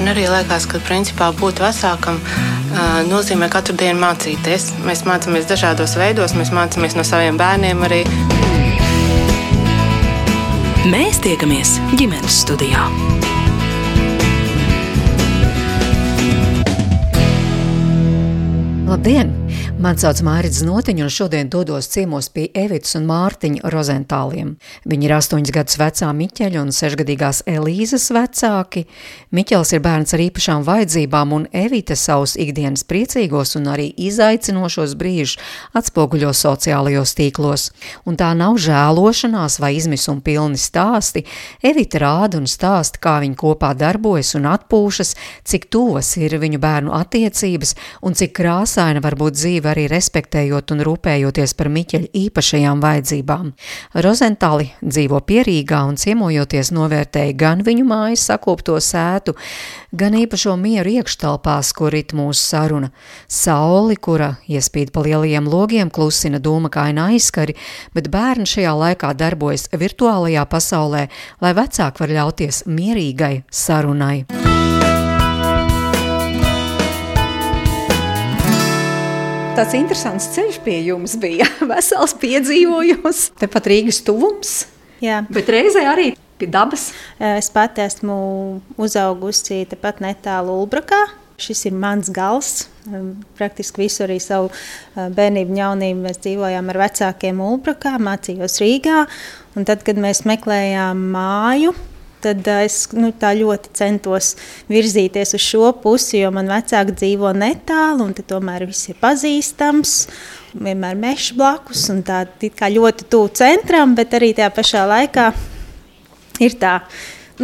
Man arī liekas, ka principā būt vecākam nozīmē katru dienu mācīties. Mēs mācāmies dažādos veidos, mēs mācāmies no saviem bērniem arī. Mēs tiekamies ģimenes studijā. Labdien! Mani sauc Mārcis Notiņš, un šodien dodos ciemos pie Evitas un Mārtiņa Rozentāliem. Viņi ir astoņas gadus vecā Miķeļa un sešgadīgās Elīzes vecāki. Miķels ir bērns ar īpašām vajadzībām, un Evita savus ikdienas priecīgos un arī izaicinošos brīžus atspoguļo sociālajos tīklos. Un tā nav žēlošanās vai izmisuma pilni stāsti. Evita rāda un stāsta, kā viņi kopā darbojas un atpūšas, cik tuvas ir viņu bērnu attiecības un cik krāsaina var būt dzīve arī respektējot un rūpējoties par Miķeļa īpašajām vajadzībām. Rozentāli dzīvo pierīgā un ciemojoties novērtēja gan viņu mājas sakopto sētu, gan īpašo mieru iekštelpās, kur rit mūsu saruna. Sauli, kura iespīd pa lielajiem logiem, klusina dūmakaina aizskari, bet bērni šajā laikā darbojas virtuālajā pasaulē, lai vecāki var ļauties mierīgai sarunai. Tāds interesants ceļš pie jums bija. Vesels piedzīvojums, tepat Rīgas tuvums. Jā. Bet reizē arī pie dabas. Es pati esmu uzaugusi tepat netālu Ulbrakā. Šis ir mans gals. Praktiski visu arī savu bērnību, jaunību mēs dzīvojām ar vecākiem Ulbrakā, mācījos Rīgā. Un tad, kad mēs meklējām māju, tad es nu, ļoti centos virzīties uz šo pusi, jo man vecāki dzīvo netālu, un tomēr viss ir pazīstams. Vienmēr mežs blakus, un tā ļoti tuvu centram, bet arī tajā pašā laikā ir tā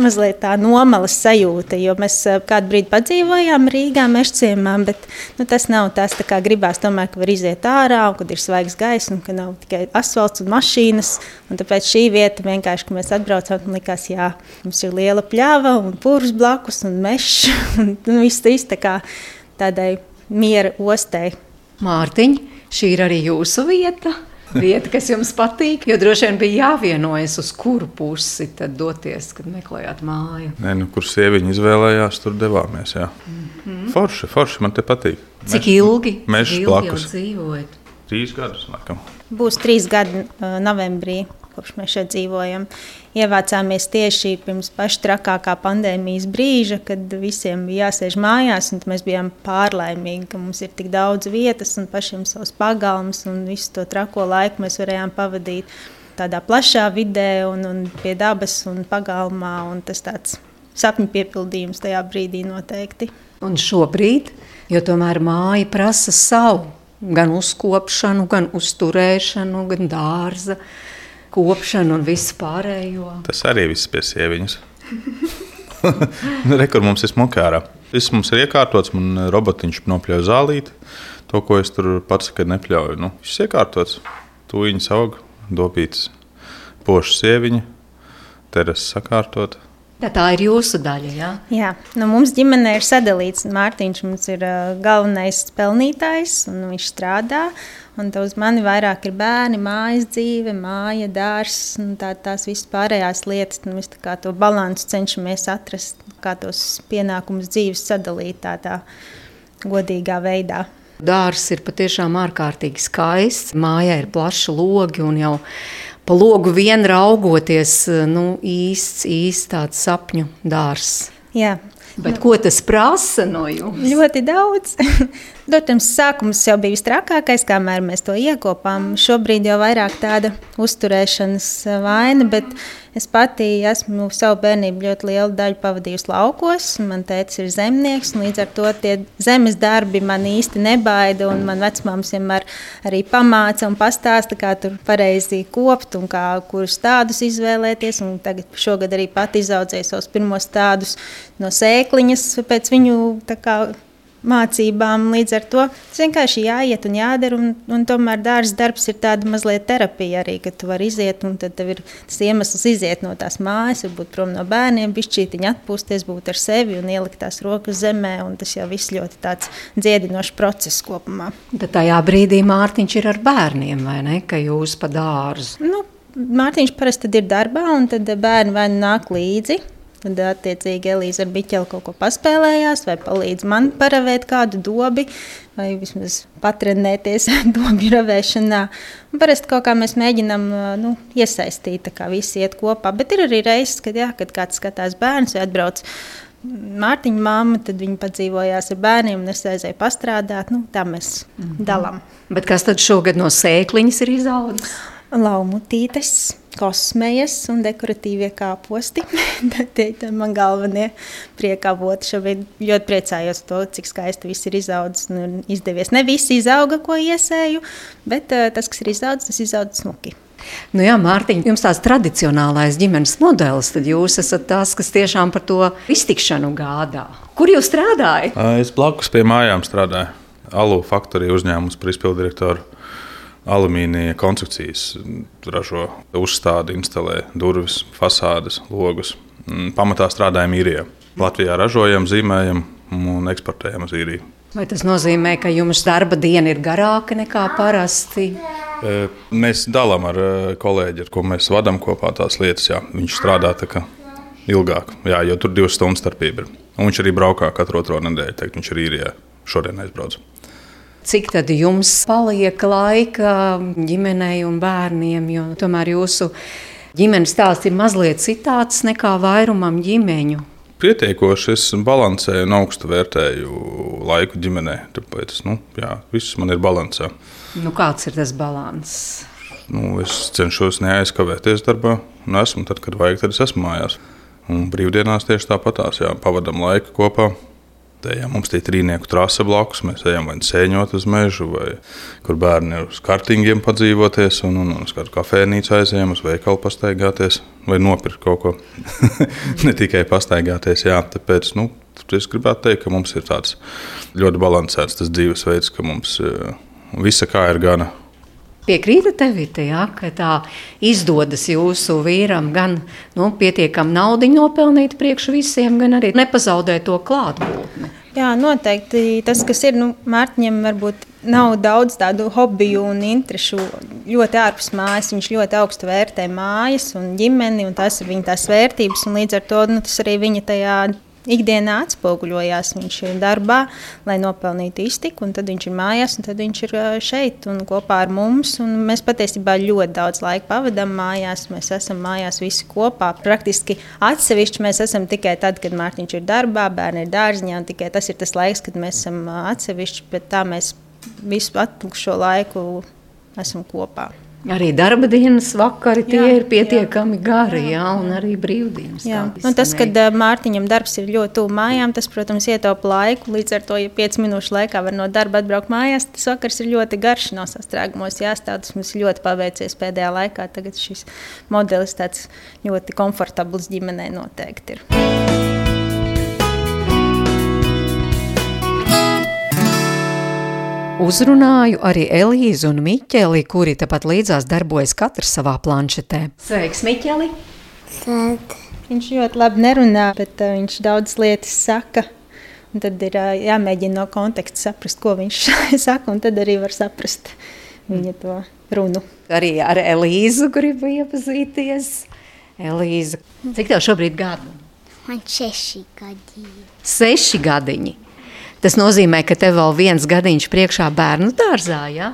mazliet tā nomalas sajūta, jo mēs eh, kādu brīdi padzīvojām Rīgā, mežciemā, bet nu, tas nav tas, kā gribās tomēr, ka var iziet ārā, un kad ir svaigs gaiss, un ka nav tikai asfalts un mašīnas, un tāpēc šī vieta vienkārši, ka mēs atbraucām, man likās, jā, mums ir liela pļava un pūrs blakus un mežs, un nu, viss trīs tā kā tādai miera ostei. Mārtiņ, šī ir arī jūsu vieta vieta, kas jums patīk. Jo droši vien bija jāvienojas, uz kuru pusi doties, kad meklējāt māju. Nē, nu, kur sieviete izvēlējās, tur devāmies. Jā. Mm -hmm. Forši, forši man te patīk. Cik ilgi? Mēs blakus dzīvojam. Trīs gadus, laikam. Būs trīs gadi uh, novembrī kopš mēs šeit dzīvojam. Ievācāmies tieši pirms paša trakākā pandēmijas brīža, kad visiem bija jāsēž mājās, un mēs bijām pārlaimīgi, ka mums ir tik daudz vietas un pašiem savs pagalms, un visu to trako laiku mēs varējām pavadīt tādā plašā vidē un, un pie dabas un pagalmā, un tas tāds sapņu piepildījums tajā brīdī noteikti. Un šobrīd, jo tomēr māja prasa savu, gan uzkopšanu, gan uzturēšanu, gan dārza, kopšanu un visu pārējo. Tas arī viss pie sieviņas. Rekur mums ir smukārā. Viss mums ir iekārtots, man robotiņš nopļauj zālīti. To, ko es tur pats nekad nepļauju. Nu, viss ir iekārtots. Tūjiņas aug, dobīts, poša sieviņa, terases sakārtot. Tā, tā ir jūsu daļa. Jā, jā nu, mums ģimenē ir sadalīts. Mārtiņš mums ir uh, galvenais pelnītājs, un viņš strādā. Un uz mani vairāk ir bērni, mājas dzīve, māja, dārsts, tā, tās visas pārējās lietas. Nu, mēs to balansu cenšamies atrast, kā tos pienākumus dzīves sadalīt tādā godīgā veidā. Dārzs ir patiešām ārkārtīgi skaists. Mājā ir plaši logi un jau pa logu vien raugoties, nu, īsts, īsts tāds sapņu dārzs. Jā, Bet ko tas prasa no jums? Ļoti daudz. Protams, sākums jau bija visstrakākais, kamēr mēs to iekopām. Šobrīd jau vairāk tāda uzturēšanas vaina, bet Es pati esmu savu bērnību ļoti lielu daļu pavadījusi laukos. Man tēvs ir zemnieks, un līdz ar to tie zemes darbi man īsti nebaida. Man vecmāmas vienmēr arī pamāca un pastāsta, kā tur pareizi kopt un kā, kurus tādus izvēlēties. Un tagad šogad arī pati izaudzēju savus pirmos tādus no sēkliņas pēc viņu mācībām. Līdz ar to tas vienkārši jāiet un jādara. Un, un tomēr dārza darbs ir tāda mazliet terapija arī, ka tu vari iziet un tad tev ir tas iemesls iziet no tās mājas, varbūt prom no bērniem, bišķītiņi atpūsties, būt ar sevi un ielikt tās rokas zemē. Tas jau viss ļoti tāds dziedinošs process kopumā. Tad tajā brīdī Mārtiņš ir ar bērniem, vai ne? Ka jūs pa dārzu. Nu, Mārtiņš parasti ir darbā, un tad bērni vai nu nāk līdzi Tad, attiecīgi, Elīze ar biķeli kaut ko paspēlējās, vai palīdz man paravēt kādu dobi, vai vismaz patrenēties dobju ravēšanā. Parasti kaut kā mēs mēģinām nu, iesaistīt, kā visi iet kopā. Bet ir arī reizes, kad, jā, kad kāds skatās bērns vai atbrauc. Mārtiņa māma, tad viņa padzīvojās ar bērniem, un es aizēju pastrādāt. Nu, tā mēs mm -hmm. dalām. Bet kas tad šogad no sēkliņas ir izaudzis? Laumutītes, kosmējas un dekoratīvie kāposti. Tie ir man galvenie prieka avoti. Šobrīd ļoti priecājos to, cik skaisti viss ir izaudzis un izdevies. Ne visi izauga, ko iesēju, bet uh, tas, kas ir izaudzis, tas izaudzis smuki. Nu jā, Mārtiņ, jums tāds tradicionālais ģimenes modelis, tad jūs esat tas, kas tiešām par to iztikšanu gādā. Kur jūs strādājat? Es blakus pie mājām strādāju. Alu faktorija uzņēmums par izpildirektoru alumīnija konstrukcijas, ražo uzstādi, instalē durvis, fasādes, logus. Pamatā strādājam īrijā. Latvijā ražojam, zīmējam un eksportējam uz īriju. Vai tas nozīmē, ka jums darba diena ir garāka nekā parasti? E, mēs dalām ar e, kolēģi, ar ko mēs vadām kopā tās lietas. Jā. Viņš strādā ilgāk, jā, jo tur ir divas stundu starpība. Un viņš arī braukā katru otro nedēļu. Teikt, viņš ir īrijā. Šodien aizbraucu. Cik tad jums paliek laika ģimenei un bērniem? Jo tomēr jūsu ģimenes stāsts ir mazliet citāds nekā vairumam ģimeņu. Pietiekoši es balansēju un augstu vērtēju laiku ģimenē. Tāpēc nu, jā, viss man ir balansā. Nu, kāds ir tas līdzsvars? Nu, es cenšos neaizkavēties darbā, un esmu tad, kad vajag, tad es esmu mājās. Un brīvdienās tieši tāpatās, jā, pavadām laiku kopā. Ejam, mums ir trīnieku trase blakus. Mēs ejam vai sēņot uz mežu, vai kur bērni ir uz kartingiem padzīvoties, un, un, un uz kādu kafejnīcu aizējām, uz veikalu pastaigāties vai nopirkt kaut ko. ne tikai pastaigāties, jā, tāpēc nu, es gribētu teikt, ka mums ir tāds ļoti tas dzīvesveids, ka mums uh, visa kā ir gana Piekrītu tev, ja, ka tā izdodas jūsu vīram gan nu, pietiekami naudu nopelnīt priekš visiem, gan arī nepazaudēt to klātbūtni. Jā, noteikti. Tas, kas ir nu, Mārtiņam, varbūt nav daudz tādu hobiju un interesu. Ļoti ārpus mājas. Viņš ļoti augstu vērtē mājas un ģimeni, un tas ir viņa tās vērtības. Līdz ar to nu, tas arī viņa tajā ikdienā atspoguļojās. Viņš ir darbā, lai nopelnītu iztiku, un tad viņš ir mājās, un tad viņš ir šeit un kopā ar mums. Mēs patiesībā ļoti daudz laika pavadām mājās. Mēs esam mājās visi kopā. Praktiski atsevišķi mēs esam tikai tad, kad Mārtiņš ir darbā, bērni ir dārziņā, un tikai tas ir tas laiks, kad mēs esam atsevišķi, bet tā mēs visu atlikušo laiku esam kopā. Arī darba dienas vakari tie jā, ir pietiekami jā, gari, jā, un arī brīvdienas. Jā. Un tas, kad Mārtiņam darbs ir ļoti tuvu mājām, tas, protams, ietaupa laiku. Līdz ar to, ja 5 minūšu laikā var no darba atbraukt mājās, tas vakars ir ļoti garš no sastrēgumos jāstāv. Tas mums ļoti paveicies pēdējā laikā. Tagad šis modelis tāds ļoti komfortabls ģimenei noteikti ir. Uzrunāju arī Elīzu un Miķeli, kuri tepat līdzās darbojas katrs savā planšetē. Sveiks, Miķeli! Sēt. Viņš ļoti labi nerunā, bet uh, viņš daudz lietas saka. Un tad ir uh, jāmēģina no konteksta saprast, ko viņš saka, un tad arī var saprast viņa to runu. Arī ar Elīzu gribu iepazīties. Elīza, cik tev šobrīd gadu? Man seši gadi. Seši gadiņi. Tas nozīmē, ka tev vēl viens gadiņš priekšā bērnu dārzā. Ja?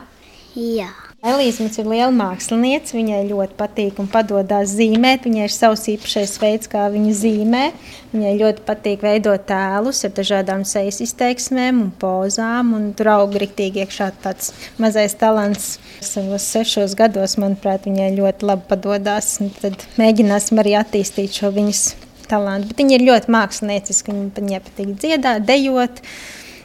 Jā. Elīze ir liela mākslinieca. Viņai ļoti patīk un padodas zīmēt. Viņai ir savs īpašais veids, kā viņa zīmē. Viņai ļoti patīk veidot tēlus ar dažādām sejas izteiksmēm un pozām. Un tur aug rīktīgi iekšā tāds mazais talants. Savos sešos gados, manuprāt, viņai ļoti labi padodas. Tad mēģināsim arī attīstīt šo viņas talantu. Bet viņa ir ļoti mākslinieciska. Viņai patīk dziedāt, dejot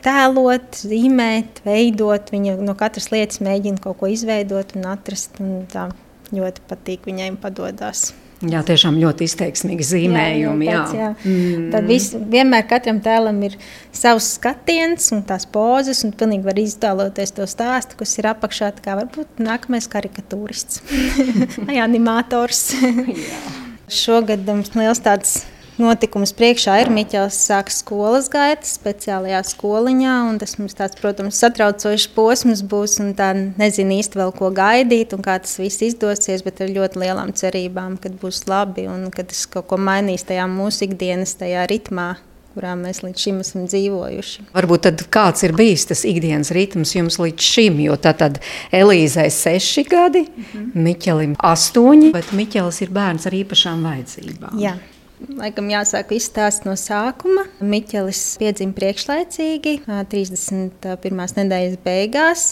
tēlot, zīmēt, veidot. Viņa no katras lietas mēģina kaut ko izveidot un atrast. Un tā ļoti patīk viņai padodas. Jā, tiešām ļoti izteiksmīgi zīmējumi. Jā, jā. Jā. Mm. Tad vis, vienmēr katram tēlam ir savs skatiens un tās pozas, un pilnīgi var iztēloties to stāstu, kas ir apakšā. Tā kā varbūt nākamais karikatūrists vai animators. Šogad mums liels tāds notikums priekšā ir. Miķels sāk skolas gaitas speciālajā skoliņā, un tas mums tāds, protams, satraucošs posms būs, un tā nezinu īsti vēl ko gaidīt, un kā tas viss izdosies, bet ar ļoti lielām cerībām, kad būs labi, un kad tas kaut ko mainīs tajā mūsu ikdienas tajā ritmā, kurā mēs līdz šim esam dzīvojuši. Varbūt kāds ir bijis tas ikdienas ritms jums līdz šim, jo tad Elīzai seši gadi, mm -hmm. Miķelim astoņi, bet Miķelis ir bērns ar īpašām vajadzībām. Jā. Laikam jāsāk izstāst no sākuma. Miķelis piedzima priekšlaicīgi, 31. nedēļas beigās.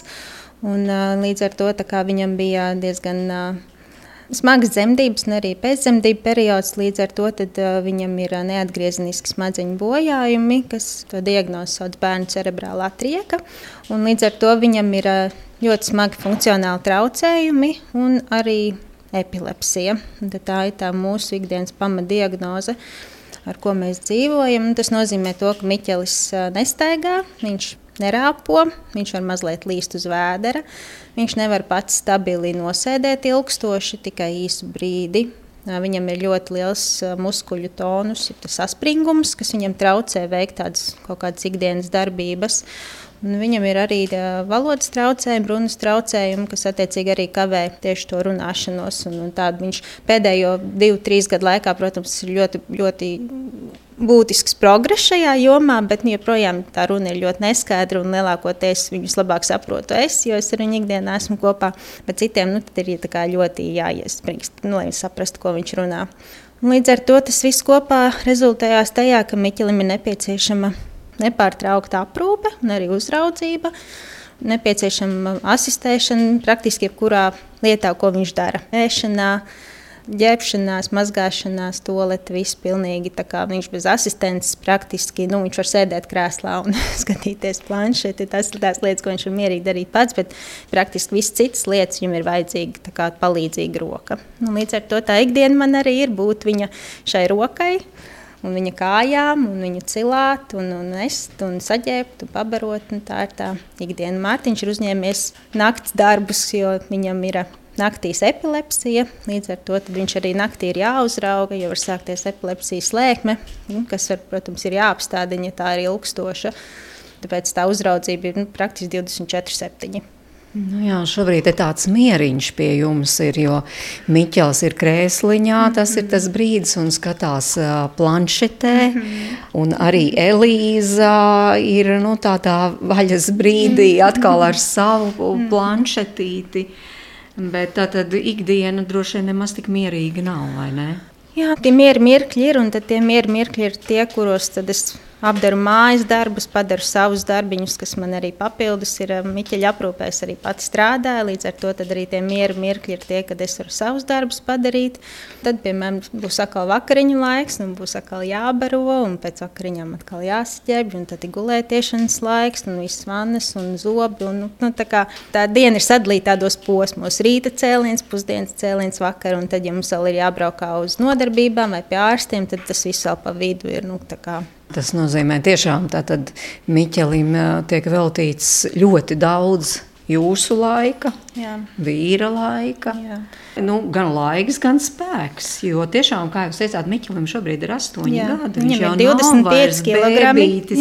Un, līdz ar to viņam bija diezgan smagas dzemdības, un arī pēcdzemdību periods. Līdz ar to tad, uh, viņam ir uh, neatgriezeniski smadzeņu bojājumi, kas diagnozi sauc bērnu cerebrālā trieka. Līdz ar to viņam ir uh, ļoti smagi funkcionāli traucējumi un arī epilepsija. Tā ir tā mūsu ikdienas pamatdiagnoze. Ar ko mēs dzīvojam. Tas nozīmē, to, ka Miķelis nestaigā, viņš nerāpo, viņš var mazliet līst uz vēdera. Viņš nevar pats stabili nosēdēt ilgstoši, tikai īsu brīdi. Viņam ir ļoti liels muskuļu tonus, ir tas saspringums, kas viņam traucē veikt tādas kaut kādas ikdienas darbības. Un viņam ir arī valodas traucējumi, runas traucējumi, kas attiecīgi arī kavē tieši to runāšanos. Un, un viņš pēdējo divu, trīs gadu laikā, protams, ir ļoti, ļoti būtisks progress šajā jomā, bet joprojām tā runa ir ļoti neskaidra un lielākoties viņus labāk saprotu es, jo es ar viņu ikdienā esmu kopā. Bet citiem nu, ir ļoti jāiesprāgst, nu, lai saprastu, ko viņš runā. Un līdz ar to tas viss kopā rezultējās tajā, ka Miķelim ir nepieciešama nepārtraukta aprūpe un arī uzraudzība. Nepieciešama asistēšana praktiski jebkurā lietā, ko viņš dara. Ēšanā, ģērbšanās, mazgāšanās, toalete, viss pilnīgi viņš bez asistents praktiski, nu, var sēdēt krēslā un skatīties planšeti. Tas ir tās lietas, ko viņš var mierīgi darīt pats, bet praktiski viss citas lietas viņam ir vajadzīga palīdzīga roka. Nu, līdz ar to tā ikdiena man arī ir būt viņa šai rokai. Un viņa kājām, un viņu cilāt, un, un nest, un saģēbt, un pabarot. Un tā ir tā ikdiena. Mārtiņš ir uzņēmies nakts darbus, jo viņam ir naktīs epilepsija. Līdz ar to viņš arī naktī ir jāuzrauga, jo var sākties epilepsijas lēkme, kas, var, protams, ir jāapstādina, ja tā ir ilgstoša. Tāpēc tā uzraudzība ir nu, praktiski 24-7. Nu jā, šobrīd ir tāds mieriņš pie jums, ir, jo Miķels ir krēsliņā, tas mm -hmm. ir tas brīdis, un skatās uh, planšetē, mm -hmm. un arī Elīza ir nu, tādā vaļas brīdī atkal ar savu mm -hmm. planšetīti. Bet tā tad ikdiena droši vien nemaz tik mierīga nav, vai ne? Jā, tie mieri mirkļi ir, un tie mieri mirkļi ir tie, kuros es apdaru mājas darbus, padaru savus darbiņus, kas man arī papildus ir. Um, Miķeļa aprūpēs arī pats strādāja, līdz ar to arī tie mieru mirkļi ir tie, kad es varu savus darbus padarīt. Tad, piemēram, būs atkal vakariņu laiks, un būs atkal jābaro, un pēc vakariņām atkal jāsaģērbj, un tad ir gulētiešanas laiks, un viss vannas un zobi. Un, nu, tā, kā, tā diena ir sadalīta tādos posmos - rīta cēliens, pusdienas cēliens, vakar, un tad, ja mums vēl ir jābraukā uz nodarbībām vai pie ārstiem, tad tas viss vēl pa vidu ir. Nu, Tas nozīmē, tiešām tātad Miķelim tiek veltīts ļoti daudz jūsu laika, Jā. vīra laika. Jā. Nu, gan laiks, gan spēks. Jo tiešām, kā jūs teicāt, Miķelim šobrīd ir 8 Jā. gadi. Viņam ir 25 kg.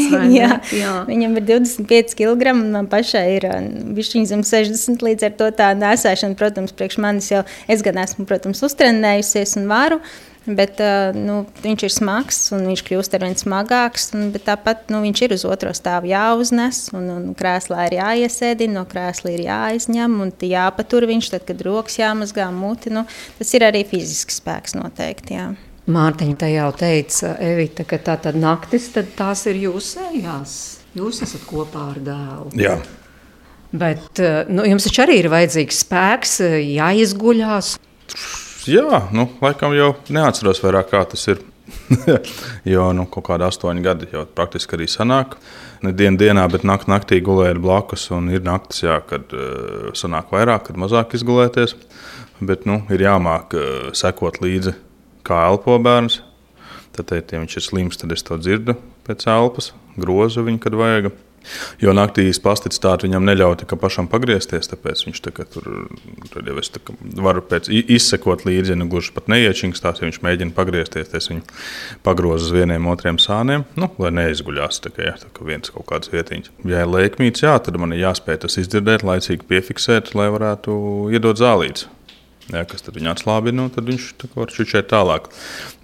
Jā. Jā. Viņam ir 25 kg, un man pašai ir bišķiņa zem 60. Līdz ar to tā nesēšana, protams, priekš manis jau es gan esmu, protams, uztrenējusies un varu. Bet, nu, viņš ir smags un viņš kļūst ar vien smagāks. Un, tāpat nu, viņš ir uz otro stāvu jāuznes, un, un krēslā ir jāiesēdina, no krēsla ir jāizņem un jāpatur viņš, tad, kad rokas jāmazgā muti. Nu, tas ir arī fizisks spēks noteikti. Jā. Mārtiņa te jau teica, Evita, ka tā tad naktis, tad tās ir jūsējās. Jūs esat kopā ar dēlu. Jā. Bet nu, jums taču arī ir vajadzīgs spēks, jāizguļās. Jā, nu, laikam jau neatceros vairāk, kā tas ir. jo nu, kaut kāda astoņa gadi jau praktiski arī sanāk. Ne dienā, dienā, bet naktī, naktī gulēju blakus. Ir naktis, jā, kad uh, sanāk vairāk, kad mazāk izgulēties. Bet nu, ir jāmāk uh, sekot līdzi, kā elpo bērns. Tad, ja viņš ir slims, tad es to dzirdu pēc elpas, grozu viņu, kad vajag. Jo naktī plasticitāte viņam neļauj pašam pagriezties, tāpēc viņš tā tur, jau es varu pēc, izsekot līdzi, ja nu gluži pat neiečingstās, ja viņš mēģina pagriezties, tad viņu pagrozu uz vieniem otriem sāniem, nu, lai neizguļās tā kā, ja, tā kā viens kaut kāds vietiņš. Ja ir lēkmīts, jā, tad man ir jāspēj tas izdzirdēt, laicīgi piefiksēt, lai varētu iedot zālītes. Ja, kas tad viņu atslābina, nu, tad viņš var čučēt tālāk.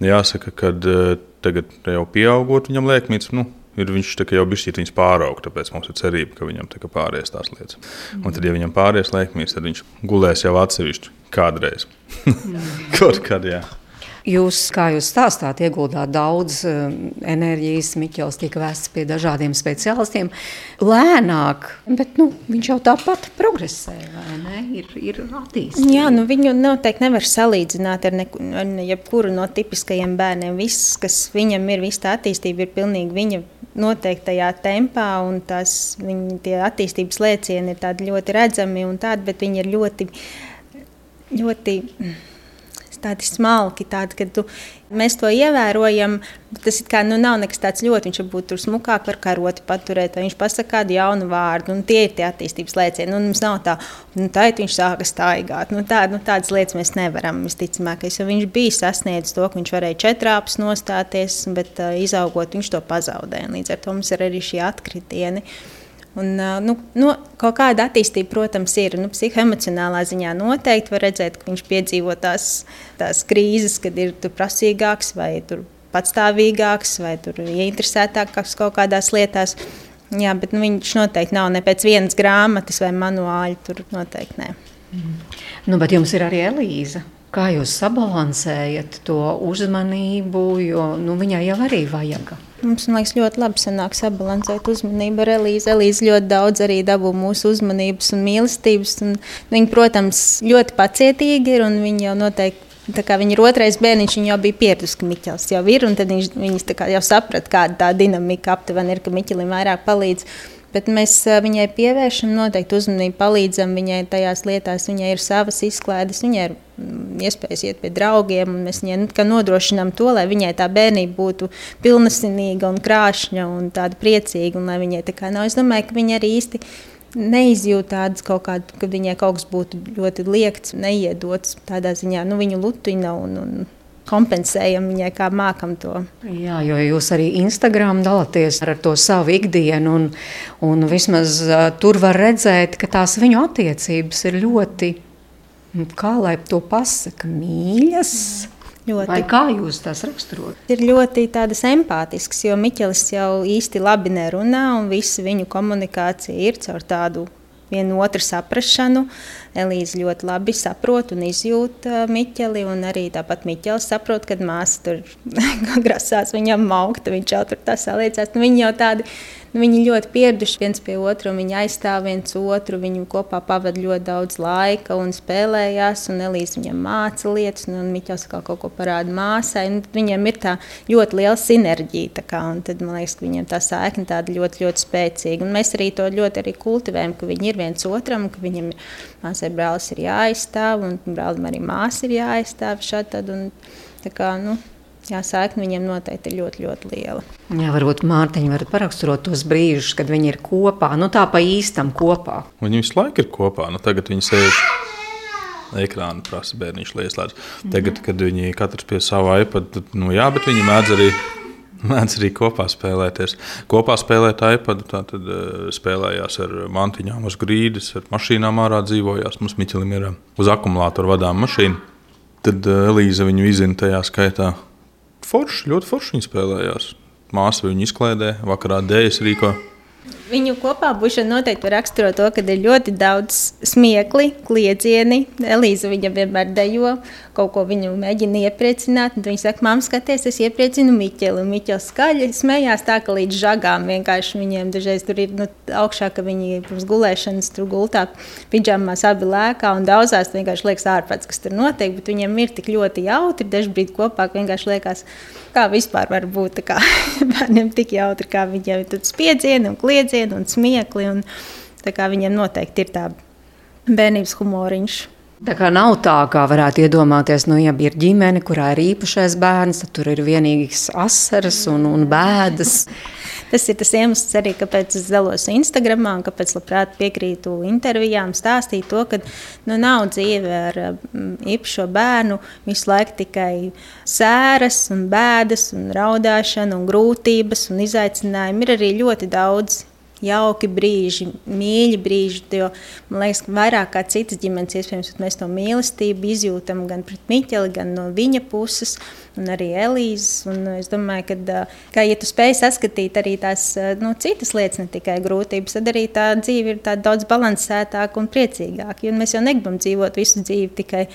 Jāsaka, ka eh, tagad jau pieaugot viņam lēkmīts. Nu, ir viņš jau bijis viņas pāraugs, tāpēc mums ir cerība, ka viņam tā pāries tās lietas. Mm. Un tad, ja viņam pāries lēkmīs, tad viņš gulēs jau atsevišķi kādreiz. Kaut kad, jā. Jūs, kā jūs stāstāt, ieguldāt daudz uh, enerģijas, Miķels tika vēsts pie dažādiem speciālistiem. Lēnāk, bet nu, viņš jau tāpat progresē, vai ne? Ir, ir attīstīts. Jā, nu viņu noteikti nevar salīdzināt ar, neku, ar jebkuru no tipiskajiem bērniem. Viss, kas viņam ir, visa tā attīstība ir pilnīgi viņa noteiktajā tempā, un tās viņa attīstības lēcieni ir ļoti redzami, tādi, bet viņi ir ļoti, ļoti tādi smalki, tādi, ka tu, mēs to ievērojam. Tas kā, nu, nav nekas tāds ļoti, viņš varbūt tur smukāk var karoti paturēt, vai viņš pasakā kādu jaunu vārdu, un tie ir tie attīstības lēcieni. Nu, mums nav tā, nu, tā ir viņš sāka staigāt. Nu, tā, nu, tādas lietas mēs nevaram, visticamākais, jo viņš bija sasniedzis to, ka viņš varēja četrāpus nostāties, bet uh, izaugot viņš to pazaudēja. Līdz ar to mums ir arī šie atkritieni. Un, nu, no, kaut kāda attīstība, protams, ir nu, psihoemocionālā ziņā. Noteikti var redzēt, ka viņš piedzīvo tās, tās krīzes, kad ir prasīgāks vai patstāvīgāks vai ieinteresētāks kaut kādās lietās. Jā, bet nu, viņš noteikti nav ne pēc vienas grāmatas vai manuāļa. Tur noteikti nē. Mm. Nu, bet jums ir arī Elīza. Kā jūs sabalansējat to uzmanību, jo nu, viņai jau arī vajag? Mums liekas, ļoti labi sanāk sabalansēt uzmanību ar Elīzi. Elīze ļoti daudz arī dabū mūsu uzmanības un mīlestības. Un viņa, protams, ļoti pacietīgi ir un viņa jau noteikti. Tā kā viņa ir otrais bērniņš, viņa jau bija pieradusi, ka Miķels jau ir. Tad viņš, viņas jau saprata, kāda tā dinamika aptuveni ir, ka Miķelim vairāk palīdz. Bet mēs viņai pievēršam noteikti uzmanību, palīdzam viņai tajās lietās. Viņai ir savas izklaides, viņai ir mm, iespējas iet pie draugiem. Mēs viņai nodrošinām to, lai viņai tā bērnība būtu pilnasinīga un krāšņa un tāda priecīga. Un, viņai tā kā nav, es domāju, ka viņa arī īsti neizjūt tādas kaut kādas, ka viņai kaut kas būtu ļoti liekts, neiedots tādā ziņā, nu, viņu lutuņa un, un kompensējam viņai, kā mākam to. Jā, jo jūs arī Instagram dalāties ar to savu ikdienu, un, un vismaz uh, tur var redzēt, ka tās viņu attiecības ir ļoti, kā lai to pasaka, mīļas. Ļoti. Vai kā jūs tās raksturot? Ir ļoti empātisks, jo Miķelis jau īsti labi nerunā, un visa viņu komunikācija ir caur tādu vienu otru saprāšanu. Elīze ļoti labi saprot un izjūt Miķeli, un arī tāpat Miķels saprot, kad māsa tur grasās viņam maukt, viņš jau tur tā saliecās. Nu, viņi jau tādi Nu, viņi ļoti pieraduši viens pie otra, viņi aizstāv viens otru, viņi kopā pavadīja ļoti daudz laika un spēlējās. Un Elīze viņam māca lietas, un Miķels kaut ko parāda māsai. Nu, viņiem ir tā ļoti liela sinerģija. Kā, tad man liekas, ka viņiem tā saikne tāda ļoti, ļoti spēcīga. Un mēs arī to ļoti arī kultivējam, ka viņi ir viens otram, ka viņam māsai brālis ir jāaizstāv, un brālim arī māsa ir jāaizstāv. Šad, un, kā, nu, Jā, sēkne viņiem noteikti ir ļoti, ļoti liela. Jā, varbūt Mārtiņa varat paraksturot tos brīžus, kad viņi ir kopā, nu tā pa īstam kopā. Viņi visu laiku ir kopā, nu tagad viņi sēž. Ekrāna prasa bērniņš, lai ieslēdz. Tagad, kad viņi katrs pie sava iPad, tad, nu jā, bet viņi mēdz arī Mēdz arī kopā spēlēties. Kopā spēlēt iPad, tad uh, spēlējās ar mantiņām uz grīdas, ar mašīnām ārā dzīvojās. Mums Miķelim ir uz akumulātoru vadām mašīna. Tad uh, Elīze viņu izzina tajā skaitā forši, ļoti forši viņi spēlējās. Māsa viņu izklaidē, vakarā dēļas rīkoja. Viņu kopā būšana noteikti raksturo to, ka ir ļoti daudz smiekli, kliedzieni. Elīza viņam vienmēr dejo, kaut ko viņu mēģina iepriecināt. Viņa saka, māmiņa, skaties, es iepriecinu Miķeli. Miķels skaļi smējās tā, ka līdz žagām vienkārši viņiem dažreiz tur ir nu, augšā, ka viņi pirms gulēšanas tur gultā pidžamās abi lēkā un daudzās vienkārši liekas ārpēc, kas tur notiek, bet viņiem ir tik ļoti jautri, dažbrīd kopā vienkārši liekas, kā vispār var būt kā, bērniem tik jautri, kā viņiem ir spiedzieni un kliedzieni un smiekli. Un, viņiem noteikti ir tā bērnības humoriņš. Tā kā nav tā, kā varētu iedomāties, nu, ja ir ģimene, kurā ir īpašais bērns, tad tur ir vienīgs asaras un, un bēdas. Tas ir tas iemesls arī, kāpēc es dalos Instagram, un kāpēc labprāt piekrītu intervijām, stāstīt to, ka nu, nav dzīve ar mm, īpašo bērnu visu laiku tikai sēras, un bēdas, un raudāšana, un grūtības un izaicinājumi. Ir arī ļoti daudz jauki brīži, mīļi brīži. Jo, man liekas, ka vairāk kā citas ģimenes, iespējams, mēs to mīlestību izjūtam gan pret Miķeli, gan no viņa puses, un arī Elīzes. Un es domāju, ka, ka ja tu spēj saskatīt arī tās nu, citas lietas, ne tikai grūtības, tad arī tā dzīve ir daudz balansētāka un priecīgāka. Jo mēs jau negribam dzīvot visu dzīvi tikai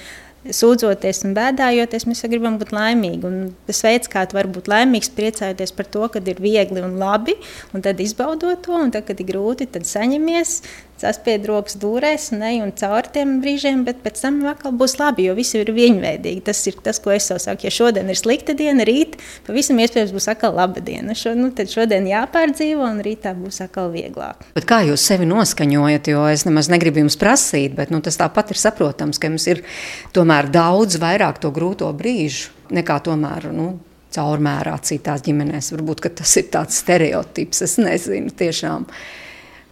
sūdzoties un bēdājoties, mēs gribam būt laimīgi. Un tas veids, kā tu vari būt laimīgs, priecājoties par to, ka ir viegli un labi, un tad izbaudot to, un tad, kad ir grūti, tad saņemies, saspied rokas dūrēs un ej un cauri tiem brīžiem, bet pēc tam atkal būs labi, jo visi ir vienveidīgi. Tas ir tas, ko es jau saku. Ja šodien ir slikta diena, rīt pavisam iespējams būs atkal laba diena. Šo, nu, tad šodien jāpārdzīvo un rītā būs atkal vieglāk. Bet kā jūs sevi noskaņojat, jo es nemaz negribu jums prasīt, bet nu, tas tāpat ir saprotams, ka jums ir tomēr daudz vairāk to grūto brīžu nekā tomēr. Nu, Caurmērā citās ģimenēs. Varbūt tas ir tāds stereotips. Es nezinu, tiešām. Uh,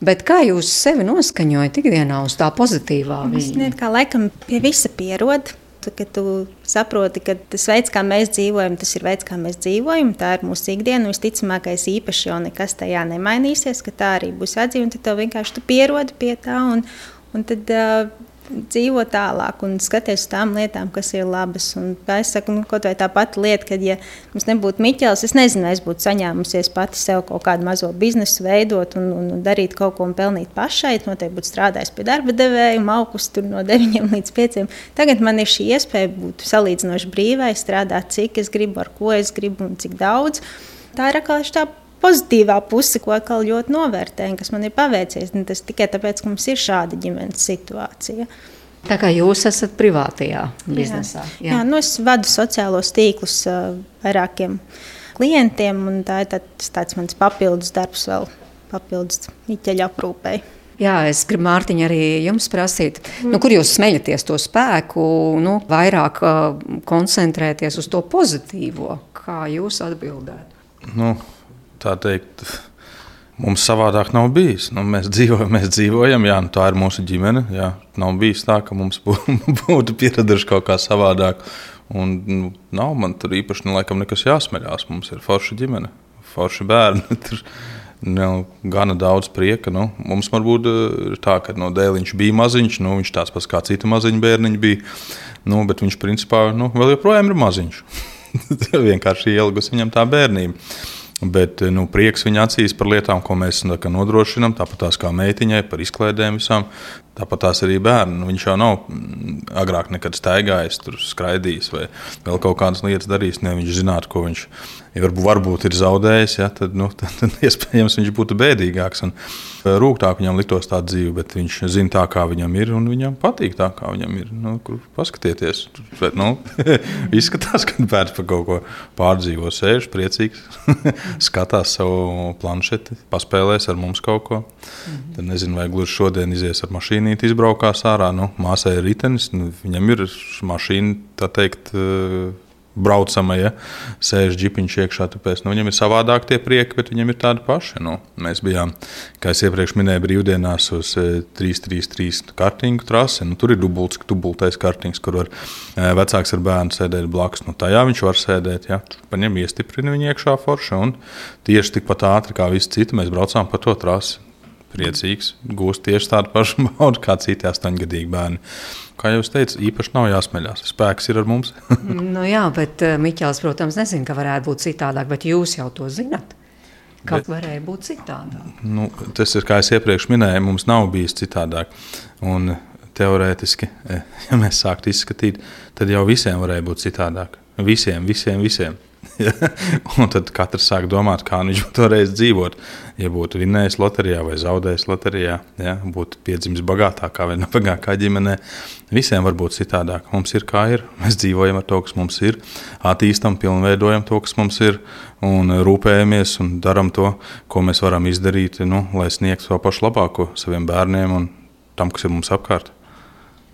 Bet kā jūs sevi noskaņojat ikdienā uz tā pozitīvā līnija? Kā laikam pie visa pierod. Kad tu saproti, ka tas veids, kā mēs dzīvojam, tas ir veids, kā mēs dzīvojam, tā ir mūsu ikdiena. Visticamākais, īpaši jau nekas tajā nemainīsies, ka tā arī būs jādzīvo. Tad tev vienkārši tu pierodi pie tā. Un, un tad, uh, dzīvo tālāk un skaties uz tām lietām, kas ir labas. Un, es saku, nu, kaut vai tā pati lieta, ka, ja mums nebūtu Miķels, es nezinu, es būtu saņēmusies pati sev kaut kādu mazo biznesu veidot un, un, un darīt kaut ko un pelnīt pašai. Noteikti būtu strādājis pie darba devēja, augus tur no 9 līdz 5. Tagad man ir šī iespēja būt salīdzinoši brīvai, strādāt, cik es gribu, ar ko es gribu un cik daudz. Tā ir atkal tā pozitīvā puse, ko atkal ļoti novērtēju, kas man ir paveicies. Tas tikai tāpēc, ka mums ir šāda ģimenes situācija. Tā kā jūs esat privātajā biznesā. Jā, jā. jā nu es vadu sociālos tīklus uh, vairākiem klientiem, un tā ir tāds, tāds mans papildus darbs, vēl papildus īķeļa aprūpei. Jā, es gribu Mārtiņa arī jums prasīt, mm. nu, kur jūs smeļaties to spēku, nu, vairāk uh, koncentrēties uz to pozitīvo. Kā jūs atbildētu? Nu, tā teikt, mums savādāk nav bijis. Nu, mēs, dzīvojam, mēs dzīvojam, jā, nu, tā ir mūsu ģimene. Jā. Nav bijis tā, ka mums būtu pieraduši kaut kā savādāk. Un, nu, nav man tur īpaši nu, laikam, nekas jāsmeļās. Mums ir forša ģimene, forši bērni. Tur, Nu, gana daudz prieka. Nu, mums varbūt eh, ir tā, ka no dēliņš bija maziņš, nu, viņš tāds pats kā cita maziņa bērniņa bija. Nu, bet viņš principā nu, vēl joprojām ir maziņš. Vienkārši ielgus viņam tā bērnība. Bet nu, prieks viņa acīs par lietām, ko mēs nodrošinām, tāpat tās kā meitiņai, par izklaidēm visām. Tāpat tās arī bērni. Nu, viņš jau nav mm, agrāk nekad staigājis, tur skraidījis vai vēl kaut kādas lietas darījis. Ne, viņš zinātu, ko viņš ja varbūt, varbūt ir zaudējis, ja, tad, nu, tad, tad iespējams viņš būtu bēdīgāks un e, rūgtāk viņam liktos tā dzīve. Bet viņš zina tā, kā viņam ir, un viņam patīk tā, kā viņam ir. Nu, paskatieties, bet, nu, izskatās, ka bērns par kaut ko pārdzīvo, sēž priecīgs, skatās savu planšeti, paspēlēs ar mums kaut ko. Tad nezinu, vai gluži šodien izies ar mašīnu, izbraukās ārā. Nu, māsai ir ritenis, nu, viņam ir mašīna, tā teikt e, braucama, ja sēž ģipiņš iekšā. Tāpēc nu, viņam ir savādāk tie prieki, bet viņam ir tādi paši. Nu, mēs bijām, kā jau iepriekš minēju, brīvdienās uz 3-3-3 e, kartīņu trasi. Nu, tur ir dubults, dubultais kartīņš, kur var e, vecāks ar bērnu sēdēt blakus. Nu, tajā viņš var sēdēt, ja paņem iestiprina viņu iekšā forša. Tieši tikpat ātri kā visi citi mēs braucām pa to trasi. Priecīgs, gūst tieši tādu pašu baudu kā citi astoņgadīgi bērni. Kā jau teicu, īpaši nav jāsmeļās. Spēks ir ar mums. nu, jā, bet uh, Miķels, protams, nezina, ka varētu būt citādāk, bet jūs jau to zinat. Kā bet, varēja būt citādāk? Nu, tas ir, kā jau iepriekš minēju, mums nav bijis citādāk. Un, teorētiski, eh, ja mēs sāktu izskatīt, tad jau visiem varēja būt citādāk. Visiem, visiem, visiem. un tad katrs sāk domāt, kā viņš būtu varējis dzīvot. Ja būtu vinnējis loterijā vai zaudējis loterijā, ja, būtu piedzimis bagātākā vai nabagākā ģimenē. Visiem var būt citādāk. Mums ir kā ir. Mēs dzīvojam ar to, kas mums ir, attīstam, pilnveidojam to, kas mums ir, un rūpējamies un darām to, ko mēs varam izdarīt, nu, lai sniegtu to pašu labāko saviem bērniem un tam, kas ir mums apkārt.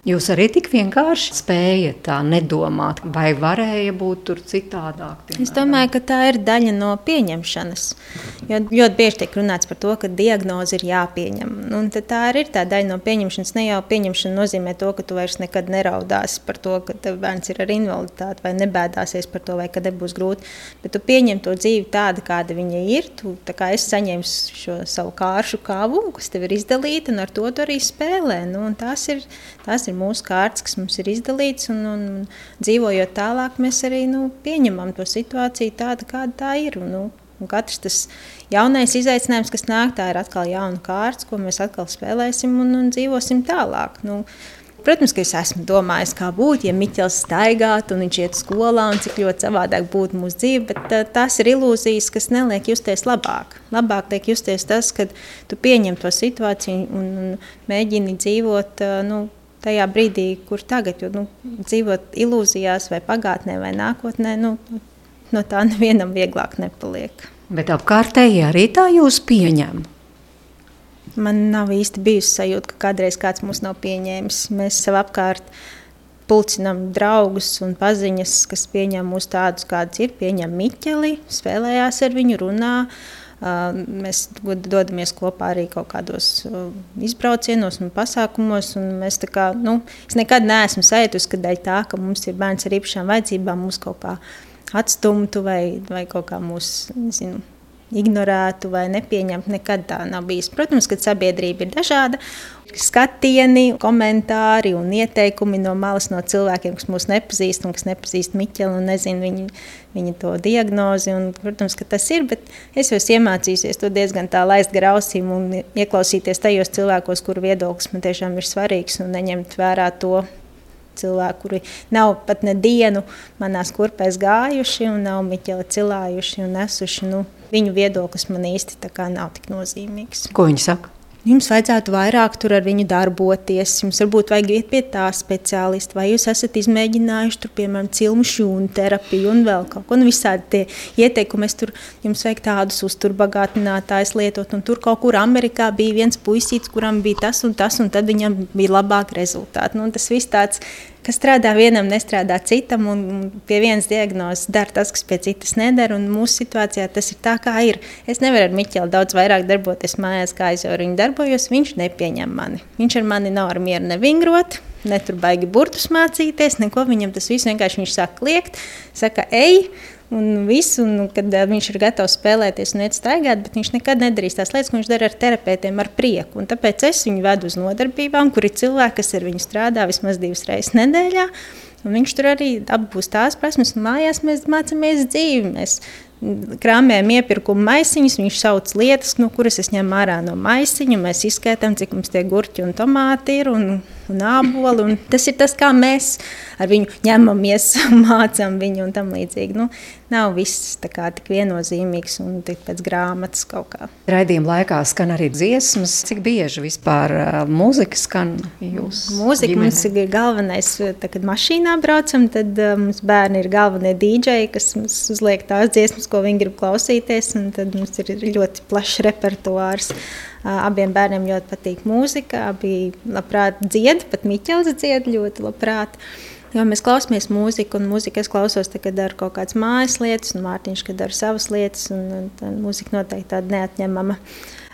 Jūs arī tik vienkārši spējat tā nedomāt, vai varēja būt tur citādāk? Piemēram? Es domāju, ka tā ir daļa no pieņemšanas. Jo ļoti bieži tiek runāts par to, ka diagnoze ir jāpieņem. Un tā arī ir tā daļa no pieņemšanas. Ne jau pieņemšana nozīmē to, ka tu vairs nekad neraudāsi par to, ka tev bērns ir ar invaliditāti, vai nebēdāsies par to, vai kad nebūs grūti. Bet tu pieņem to dzīvi tādu, kāda viņa ir. Tu, kā es saņēmu šo savu kāršu kāvu, kas tev ir izdalīta, un ar to tu arī spēlē. Nu, tās ir, tās ir ir mūsu kārtas, kas mums ir izdalīts, un, un, dzīvojot tālāk, mēs arī nu, pieņemam to situāciju tādu, kāda tā ir. Nu, un katrs tas jaunais izaicinājums, kas nāk, tā ir atkal jauna kārta, ko mēs atkal spēlēsim un, un dzīvosim tālāk. Nu, Protams, ka es esmu domājis, kā būtu, ja Miķels staigātu un viņš iet skolā, un cik ļoti savādāk būtu mūsu dzīve. Bet tās ir ilūzijas, kas neliek justies labāk. Labāk liek justies tas, ka tu pieņem to situāciju un, un mēģini dzīvot nu, tajā brīdī, kur tagad, jo nu, dzīvot ilūzijās, vai pagātnē, vai nākotnē, nu, no tā nevienam vieglāk nepaliek. Bet apkārtēji arī tā jūs pieņem. Man nav īsti bijusi sajūta, ka kādreiz kāds mūs nav pieņēmis. Mēs sev apkārt pulcinām draugus un paziņas, kas pieņem mūs tādus, kādus ir. Pieņem Miķeli, spēlējās ar viņu, runā. Uh, Mēs dodamies kopā arī kaut kādos izbraucienos un pasākumos. Un mēs kā, nu, es nekad neesmu sajūtusi, ka dēļ tā, ka mums ir bērns ar īpašām vajadzībām, mūs kaut kā atstumtu vai, vai kaut kā mūsu ignorētu vai nepieņemtu. Nekad tā nav bijis. Protams, ka sabiedrība ir dažāda. Skatieni, komentāri un ieteikumi no malas no cilvēkiem, kas mūs nepazīst un kas nepazīst Miķelu un nezina viņu, viņa to diagnozi. Un, protams, ka tas ir, bet es jau esmu iemācījusies to diezgan tā laist grausīm un ieklausīties tajos cilvēkos, kuru viedoklis man tiešām ir svarīgs un neņemt vērā to cilvēki, kuri nav pat ne dienu manās kurpēs gājuši un nav miķeli cilājuši un nesuši. Nu, viņu viedoklis man īsti nav tik nozīmīgs. Ko viņi saka? Jums vajadzētu vairāk tur ar viņu darboties, jums varbūt vajag iet pie tā speciālista, vai jūs esat izmēģinājuši tur, piemēram, cilmu šūnu terapiju un vēl kaut ko. Nu, visādi tie ieteikumi, es tur jums vajag tādus uzturbagātinātājus lietot, un tur kaut kur Amerikā bija viens puisīts, kuram bija tas un tas, un tad viņam bija labāk rezultāti. Nu, tas viss tāds kas strādā vienam, nestrādā citam, un pie vienas diagnozes dara tas, kas pie citas nedara. Mūsu situācijā tas ir tā, kā ir. Es nevaru ar Miķelu daudz vairāk darboties mājās, kā es jau ar viņu darbojos. Viņš nepieņem mani. Viņš ar mani nav ar mieru nevingrot. Ne tur baigi burtus mācīties, neko viņam tas viss vienkārši viņš sāk kliegt, saka, ej, un visu, un kad viņš ir gatavs spēlēties un iet staigāt, bet viņš nekad nedarīs tās lietas, ko viņš dara ar terapeitiem ar prieku. Un tāpēc es viņu vedu uz nodarbībām, kur ir cilvēki, kas ar viņu strādā vismaz divas reizes nedēļā. Un viņš tur arī apgūst tās prasmes, un mājās mēs mācāmies dzīvi. Mēs krāmējam iepirkuma maisiņus, viņš sauc lietas, no kuras es ņemu ārā no maisiņa. Mēs izskaitām, cik mums tie gurķi un tomāti ir. Un, un ābolu. Un tas ir tas, kā mēs ar viņu ņemamies, mācām viņu un tam līdzīgi. Nu, nav viss kā, tik viennozīmīgs un tik pēc grāmatas kaut kā. Raidījuma laikā skan arī dziesmas. Cik bieži vispār uh, mūzika skan jūsu? Mūzika ģimene? mums ir galvenais, tad, kad mašīnā braucam, tad uh, mums bērni ir galvenie dīdžeji, kas mums uzliek tās dziesmas, ko viņi grib klausīties, un tad mums ir ļoti plašs repertuārs. Abiem bērniem ļoti patīk mūzika, abi labprāt dzied, pat Miķels dzied ļoti labprāt. Jo mēs klausāmies mūziku, un mūziku es klausos, tad, kad daru kaut kādas mājas lietas, un Mārtiņš, kad dara savas lietas, un, un mūzika noteikti tāda neatņemama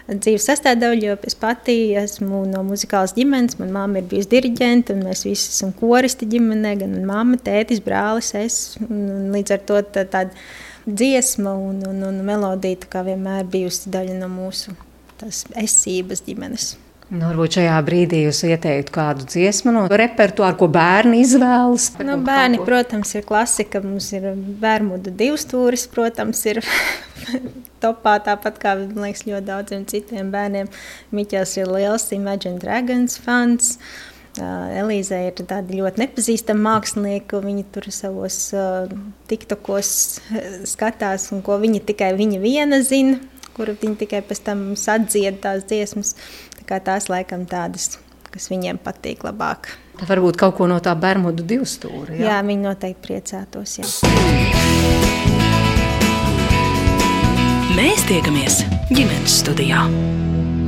dzīves sastāvdaļa, jo es pati esmu no muzikālas ģimenes. Manā māte ir bijusi diriģente, un mēs visi esam koristi ģimenē, gan mamma, tētis, brālis, es. Un, un līdz ar to tā, tāda dziesma un, un, un melodija vienmēr bijusi daļa no mūsu esības ģimenes. Nu, varbūt šajā brīdī jūs ieteiktu kādu dziesmu no repertuāra, ko bērni izvēlas. Nu, bērni, protams, ir klasika. Mums ir bērnu divstūris, protams, ir topā tāpat kā liekas, ļoti daudziem citiem bērniem. Miķels ir liels Imagine Dragons fans. Elīze ir tāda ļoti nepazīstama mākslinieka. Viņa tur savos uh, tiktokos skatās, un ko viņa tikai viņa viena zina kuru viņi tikai pēc tam sadzied tās dziesmas. Tā kā tās laikam tādas, kas viņiem patīk labāk. Tā varbūt kaut ko no tā Bermudu divstūra. Jā, jā viņi noteikti priecātos. Jā. Mēs tiekamies ģimenes studijā.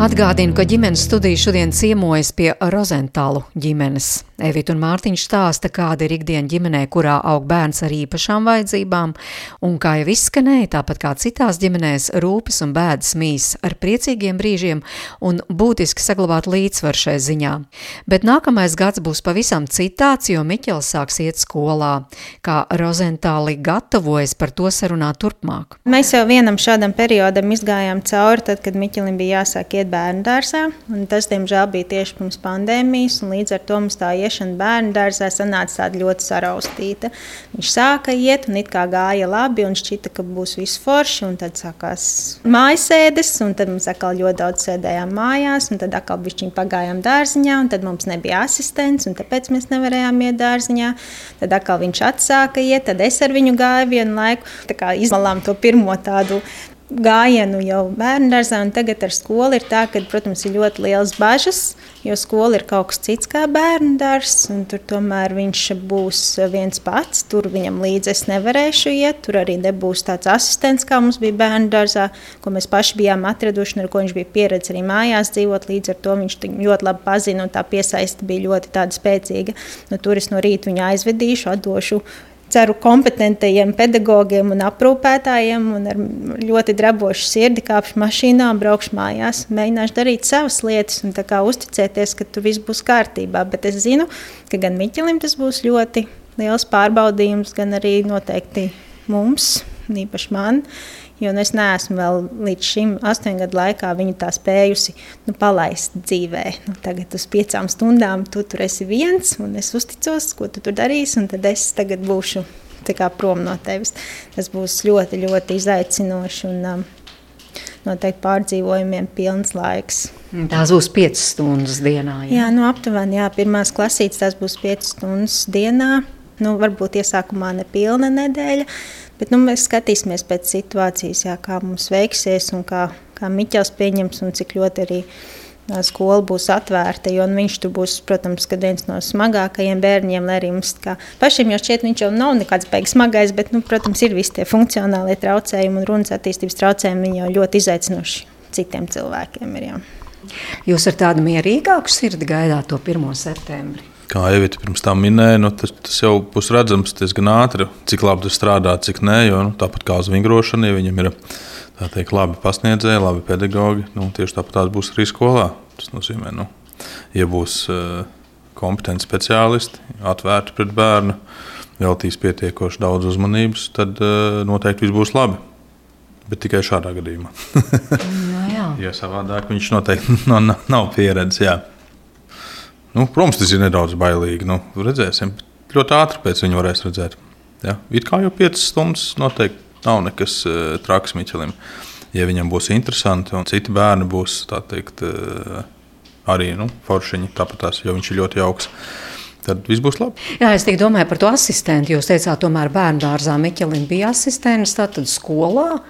Atgādinu, ka ģimenes studija šodien ciemojas pie Rozentālu ģimenes. Evita un Mārtiņš stāsta, kāda ir ikdiena ģimenē, kurā aug bērns ar īpašām vajadzībām, un kā jau izskanēja, tāpat kā citās ģimenēs, rūpes un bēdas mīs ar priecīgiem brīžiem un būtiski saglabāt līdzsvaru šai ziņā. Bet nākamais gads būs pavisam citāds, jo Miķels sāks iet skolā. Kā Rozentāli gatavojas par to sarunāt turpmāk? Mēs jau vienam šādam periodam izgājām cauri, tad, kad Miķelim bija jāsāk iet bērnu dārzā. Tas, diemžēl, bija tieši pirms pandēmijas, un līdz ar to mums tā iešana bērnu dārzā sanāca tāda ļoti saraustīta. Viņš sāka iet, un it kā gāja labi, un šķita, ka būs viss forši, un tad sākās mājasēdes, un tad mums atkal ļoti daudz sēdējām mājās, un tad atkal bišķiņ pagājām dārziņā, un tad mums nebija asistents, un tāpēc mēs nevarējām iet dārziņā. Tad atkal viņš atsāka iet, tad es ar viņu gāju vienu laiku, tā kā izmalām to pirmo tādu gājienu jau bērnu dārzā, un tagad ar skolu ir tā, ka, protams, ir ļoti liels bažas, jo skola ir kaut kas cits kā bērnu dārzs, un tur tomēr viņš būs viens pats. Tur viņam līdzi es nevarēšu iet, tur arī nebūs tāds asistents, kā mums bija bērnu dārzā, ko mēs paši bijām atraduši, un ar ko viņš bija pieredzējis arī mājās dzīvot. Līdz ar to viņš ļoti labi pazina, un tā piesaiste bija ļoti spēcīga. Nu, tur es no rīta viņu aizvedīšu, atdošu ceru, kompetentajiem pedagogiem un aprūpētājiem, un ar ļoti drabošu sirdi kāpšu mašīnā braukšu mājās. Mēģināšu darīt savas lietas un uzticēties, ka tur viss būs kārtībā. Bet es zinu, ka gan Miķelim tas būs ļoti liels pārbaudījums, gan arī noteikti mums, īpaši man. Jo nu, es neesmu vēl līdz šim astoņu gadu laikā viņu tā spējusi nu, palaist dzīvē. Nu, tagad uz piecām stundām tu tur esi viens, un es uzticos, ko tu tur darīsi, un tad es tagad būšu kā, prom no tevis. Tas būs ļoti, ļoti izaicinoši. Un, um, Noteikti pārdzīvojumiem pilns laiks. Tās būs 5 stundas dienā. Jā, jā nu, aptuveni. Jā, pirmās klasītes tas būs 5 stundas dienā. Nu, varbūt iesākumā nepilna nedēļa, Bet nu, mēs skatīsimies pēc situācijas, jā, kā mums veiksies un kā, kā Miķels pieņems un cik ļoti arī skola būs atvērta. Jo nu, viņš tur būs, protams, viens no smagākajiem bērniem, lai arī mums pašiem jau šķiet, viņš jau nav nekāds beigas smagais, bet, nu, protams, ir visi tie funkcionālie traucējumi un runas attīstības traucējumi. Viņi jau ļoti izaicinoši citiem cilvēkiem. Ir, jā. Jūs ar tādu mierīgāku sirdi gaidāt to 1. septembri? Kā Evita pirms tam minēja, nu, tas, tas jau būs redzams diezgan ātri, cik labi tas strādā, cik nē. Jo, nu, tāpat kā uz vingrošanu, ja viņam ir teikt, labi pasniedzēji, labi pedagogi, nu, tieši tāpat tās būs arī skolā. Tas nozīmē, nu, ja būs uh, kompetenti speciālisti, atvērti pret bērnu, veltīs pietiekoši daudz uzmanības, tad uh, noteikti viss būs labi. Bet tikai šādā gadījumā. no, jā. jo savādāk viņš noteikti nav, nav pieredzējis. Nu, protams, tas ir nedaudz bailīgi. Nu, redzēsim. Ļoti ātri pēc viņa varēs redzēt. Ja? It kā jau 5 stundas noteikti nav nekas uh, traks Miķelim. Ja viņam būs interesanti un citi bērni būs teikt, uh, arī nu, foršiņi, tāpat tās, jo viņš ir ļoti jauks. Tad viss būs labi. Jā, es domāju par to asistentu. Jūs teicāt, tomēr bērnu dārzā Miķelim bija asistents, tātad skolā.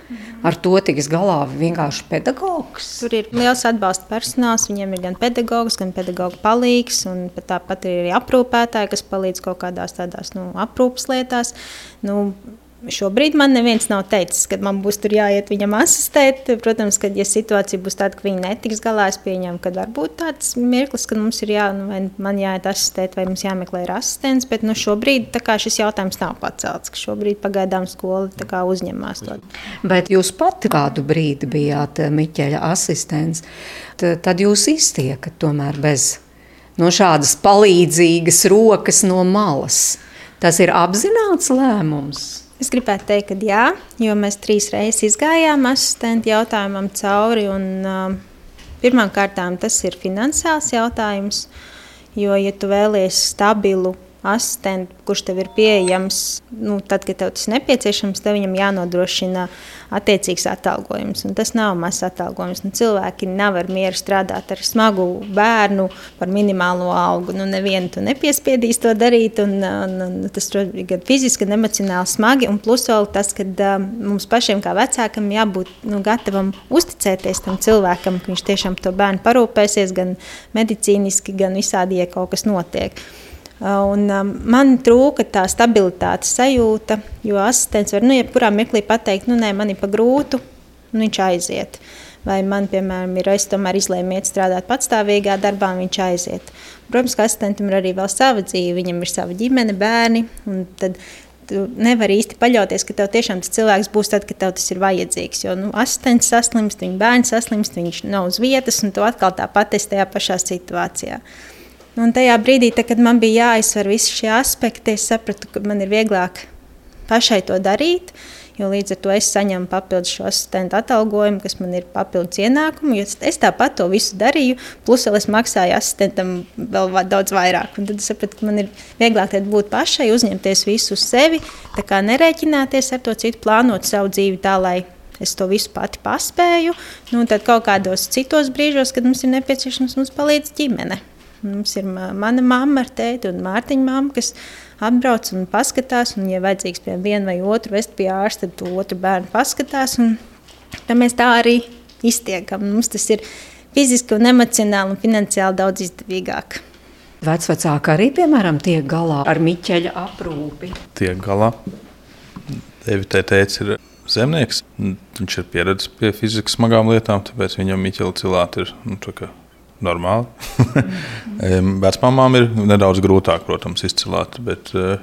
Ar to tiks galā vienkārši pedagogs. Tur ir liels atbalsta personāls. Viņiem ir gan pedagogs, gan pedagoga palīgs, un tāpat ir arī aprūpētāji, kas palīdz kaut kādās tādās nu, aprūpas lietās. Nu, Šobrīd man neviens nav teicis, ka man būs jāiet viņam asistēt. Protams, ka, ja situācija būs tāda, ka viņi netiks galā, es pieņemu, ka var būt tāds mirklis, kad mums ir jā, nu, man jāiet asistēt, vai mums jāmeklē asistents. Bet nu, šobrīd šis jautājums nav pacelts. Šobrīd pagaidām skola uzņemās to. Bet jūs pati kādu brīdi bijāt eh, Miķeļa asistents. Tad jūs iztiekat tomēr bez no šādas palīdzīgas rokas no malas. Tas ir apzināts lēmums. Es gribētu teikt, ka jā, jo mēs trīs reizes izgājām asistentu jautājumam cauri. Un, uh, Pirmkārt, tas ir finansiāls jautājums, jo, ja tu vēlies stabilu asistentu, kurš tev ir pieejams, nu, tad, kad tev tas nepieciešams, tev viņam jānodrošina attiecīgs atalgojums. Un tas nav mazs atalgojums. Nu, cilvēki nevar mieru strādāt ar smagu bērnu par minimālo algu. Nu, nevienu tu nepiespiedīs to darīt. Un, un, un tas ir gan fiziski, gan emocionāli smagi. Un plus vēl tas, ka uh, mums pašiem kā vecākam jābūt nu, gatavam uzticēties tam cilvēkam, ka viņš tiešām to bērnu parūpēsies gan medicīniski, gan visādi, ja kaut kas notiek. Un, um, man trūka tā stabilitātes sajūta, jo asistents var nu, jebkurā mirklī pateikt, nu, nē, man ir pa grūtu, un viņš aiziet. Vai man, piemēram, ir es tomēr izlēmu iet strādāt patstāvīgā darbā, un viņš aiziet. Protams, ka asistentam ir arī vēl sava dzīve, viņam ir sava ģimene, bērni. Tad tu nevari īsti paļauties, ka tev tiešām tas cilvēks būs tad, kad tev tas ir vajadzīgs. Jo nu, asistents saslimst, viņa bērns saslimst, viņš nav uz vietas, un tu atkal tāpat esi tajā pašā situācijā. Un tajā brīdī, tā, kad man bija jāizsver visi šie aspekti, es sapratu, ka man ir vieglāk pašai to darīt. Jo līdz ar to es saņemu papildus šo asistentu atalgojumu, kas man ir papildus ienākumu. Es tāpat to visu darīju, plus vēl es maksāju asistentam vēl daudz vairāk. Un tad es sapratu, ka man ir vieglāk būt pašai, uzņemties visu uz sevi, kā nerēķināties ar to citu, plānot savu dzīvi tā, lai es to visu pati paspēju. Nu, tad kaut kādos citos brīžos, kad mums ir nepieciešams, mums palīdz ģimene. Mums ir mana mamma ar tēti un Mārtiņa mamma, kas apbrauc un paskatās. Un, ja vajadzīgs pie viena vai otru vest pie ārsta, tad otru bērnu paskatās. Un, mēs tā arī iztiekam. Mums tas ir fiziski, un emocionāli un finansiāli daudz izdevīgāk. Vecvecāki arī, piemēram, tiek galā ar miķeļa aprūpi. Tiek galā. Evita teica, ir zemnieks. Viņš ir pieredzējis pie fizikas smagām lietām, tāpēc viņam miķeļa cilāta ir nu, normāli. Vecmāmām ir nedaudz grūtāk, protams, izcelt, bet uh,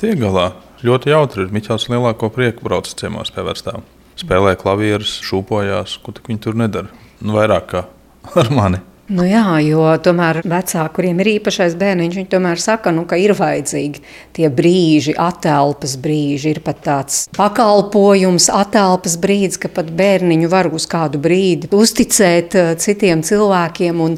tiek galā. Ļoti jautri ir. Miķels lielāko prieku brauc ciemos pie vecām. Spēlē klavierus, šūpojās, ko viņi tur nedara. Nu, vairāk kā ar mani. Nu jā, jo tomēr vecāki, kuriem ir īpašais bērniņš, viņi tomēr saka, nu, ka ir vajadzīgi tie brīži, atelpas brīži. Ir pat tāds pakalpojums, atelpas brīdis, ka pat bērniņu var uz kādu brīdi uzticēt uh, citiem cilvēkiem un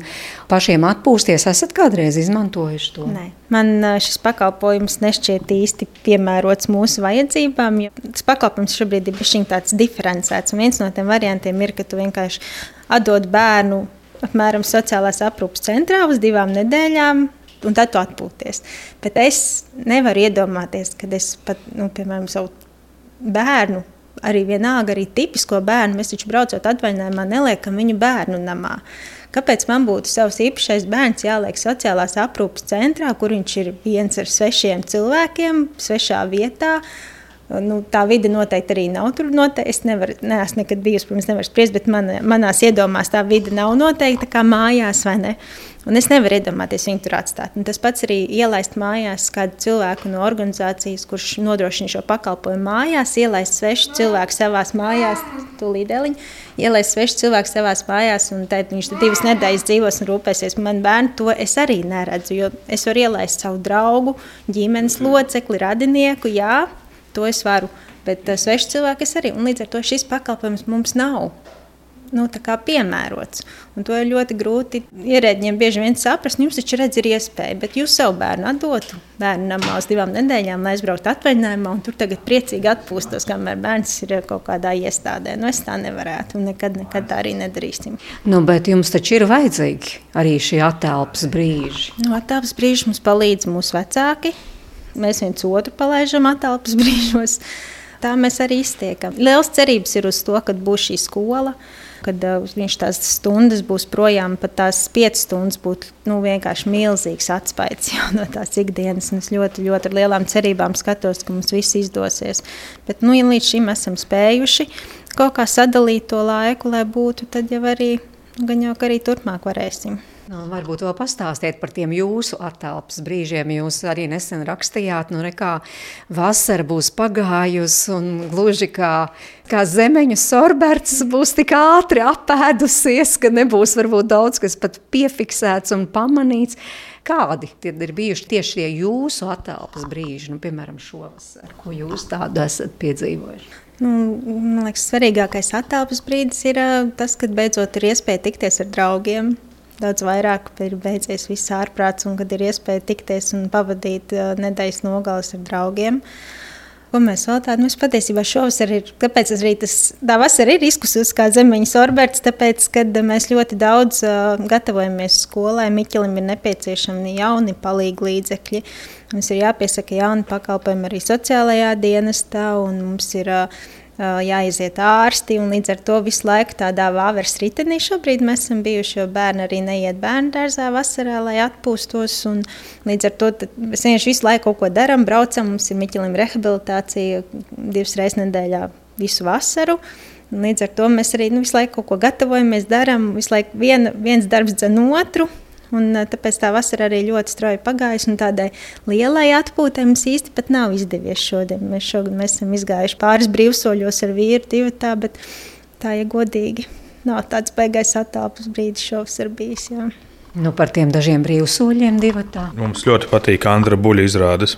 pašiem atpūsties. Esat kādreiz izmantojuši to? Nē. Man uh, šis pakalpojums nešķiet īsti piemērots mūsu vajadzībām. Tas pakalpojums šobrīd ir tāds diferencēts. Un viens no tiem variantiem ir, ka tu vienkārši atdod bērnu apmēram sociālās aprūpes centrā uz divām nedēļām. Un tad tu atpūties. Bet es nevaru iedomāties, kad es pat, nu, piemēram, savu bērnu, arī vienalga, arī tipisko bērnu, mēs taču braucot atvaļinājumā, neliekam viņu bērnu namā. Kāpēc man būtu savs īpašais bērns jāliek sociālās aprūpes centrā, kur viņš ir viens ar svešiem cilvēkiem, svešā vietā? Uh, Nu, tā vide noteikti arī nav tur noteikti. Es nevaru, neesmu nekad bijusi, protams, nevaru spriest, bet man, manās iedomās tā vide nav noteikta kā mājās, vai ne? Un es nevaru iedomāties viņu tur atstāt. Un tas pats arī ielaist mājās kādu cilvēku no organizācijas, kurš nodrošina šo pakalpojumu mājās, ielaist svešu cilvēku savās mājās, tūlīdēliņ, ielaist svešu cilvēku savās mājās, un tad viņš divas nedēļas dzīvos un rūpēsies. Man bērni to es arī neredzu, jo es varu ielaist savu draugu, ģimenes locekli, radinieku, jā, to es varu. Bet uh, sveši cilvēki arī. Un līdz ar to šis pakalpojums mums nav nu, piemērots. Un to ir ļoti grūti ierēģiem bieži vien saprast. Jums taču redz, ir iespēja, bet jūs savu bērnu atdotu bērnu namā uz divām nedēļām, lai aizbrauktu atvaļinājumā, un tur tagad priecīgi atpūstos, kamēr bērns ir kaut kādā iestādē. Nu, es tā nevarētu, un nekad, nekad tā arī nedarīsim. Nu, bet jums taču ir vajadzīgi arī šie attēlpas brīži. Nu, attēlpas brīži mums palīdz mūsu vecāki Mēs viens otru palaidām attēlpas brīžos. Tā mēs arī iztiekam. Lielas cerības ir uz to, ka būs šī skola kad uh, viņš tās stundas būs projām, pat tās piecas stundas būtu nu, vienkārši milzīgs atspējs no tās ikdienas. Es ļoti, ļoti ar lielām cerībām skatos, ka mums viss izdosies. Bet nu, ja līdz šim esam spējuši kaut kā sadalīt to laiku, lai būtu, tad jau arī, gan jau arī turpmāk varēsim. Nu, varbūt vēl pastāstiet par tiem jūsu attēlpas brīžiem. Jūs arī nesen rakstījāt, nu, kā vasara būs pagājusi un gluži kā, kā zemeņu sorberts būs tik ātri apēdusies, ka nebūs varbūt daudz kas pat piefiksēts un pamanīts. Kādi ir bijuši tieši tie jūsu attēlpas brīži, nu, piemēram, šovasar, ko jūs tādu esat piedzīvojuši? Nu, man liekas, svarīgākais attēlpas brīdis ir tas, kad beidzot ir iespēja tikties ar draugiem, daudz vairāk ir beidzies viss ārprāts, un kad ir iespēja tikties un pavadīt uh, nedēļas nogalas ar draugiem. Ko mēs vēl tādu? Mēs patiesībā šovasar ir, kāpēc arī tas, tā vasara ir izkususi kā zemeņas orberts, tāpēc, kad mēs ļoti daudz uh, gatavojamies skolai, Miķelim ir nepieciešami jauni palīgi līdzekļi. Mums ir jāpiesaka jauni pakalpojumi arī sociālajā dienestā, un mums ir uh, jāiziet ārsti. Līdz ar to visu laiku tādā vāveres ritenī šobrīd mēs esam bijuši, jo bērni arī neiet bērnu dārzā vasarā, lai atpūstos. Līdz ar to mēs vienkārši visu laiku kaut ko darām, braucam. Mums ir Miķelim rehabilitācija divas reizes nedēļā visu vasaru. Līdz ar to mēs arī nu, visu laiku kaut ko gatavojamies, darām, visu laiku viena, viens darbs dzen otru. Un, tāpēc tā vasara arī ļoti strauji pagājusi. Tādai lielai atpūtai mums īsti pat nav izdevies šodien. Mēs šogad mēs esam izgājuši pāris brīvsoļos ar vīru, divu tā, bet tā, ja godīgi, nav tāds baigais attālpas brīdis šovs ir bijis. Jā. Nu, par tiem dažiem brīvsoļiem divi tā. Mums ļoti patīk Andra Buļļa izrādes,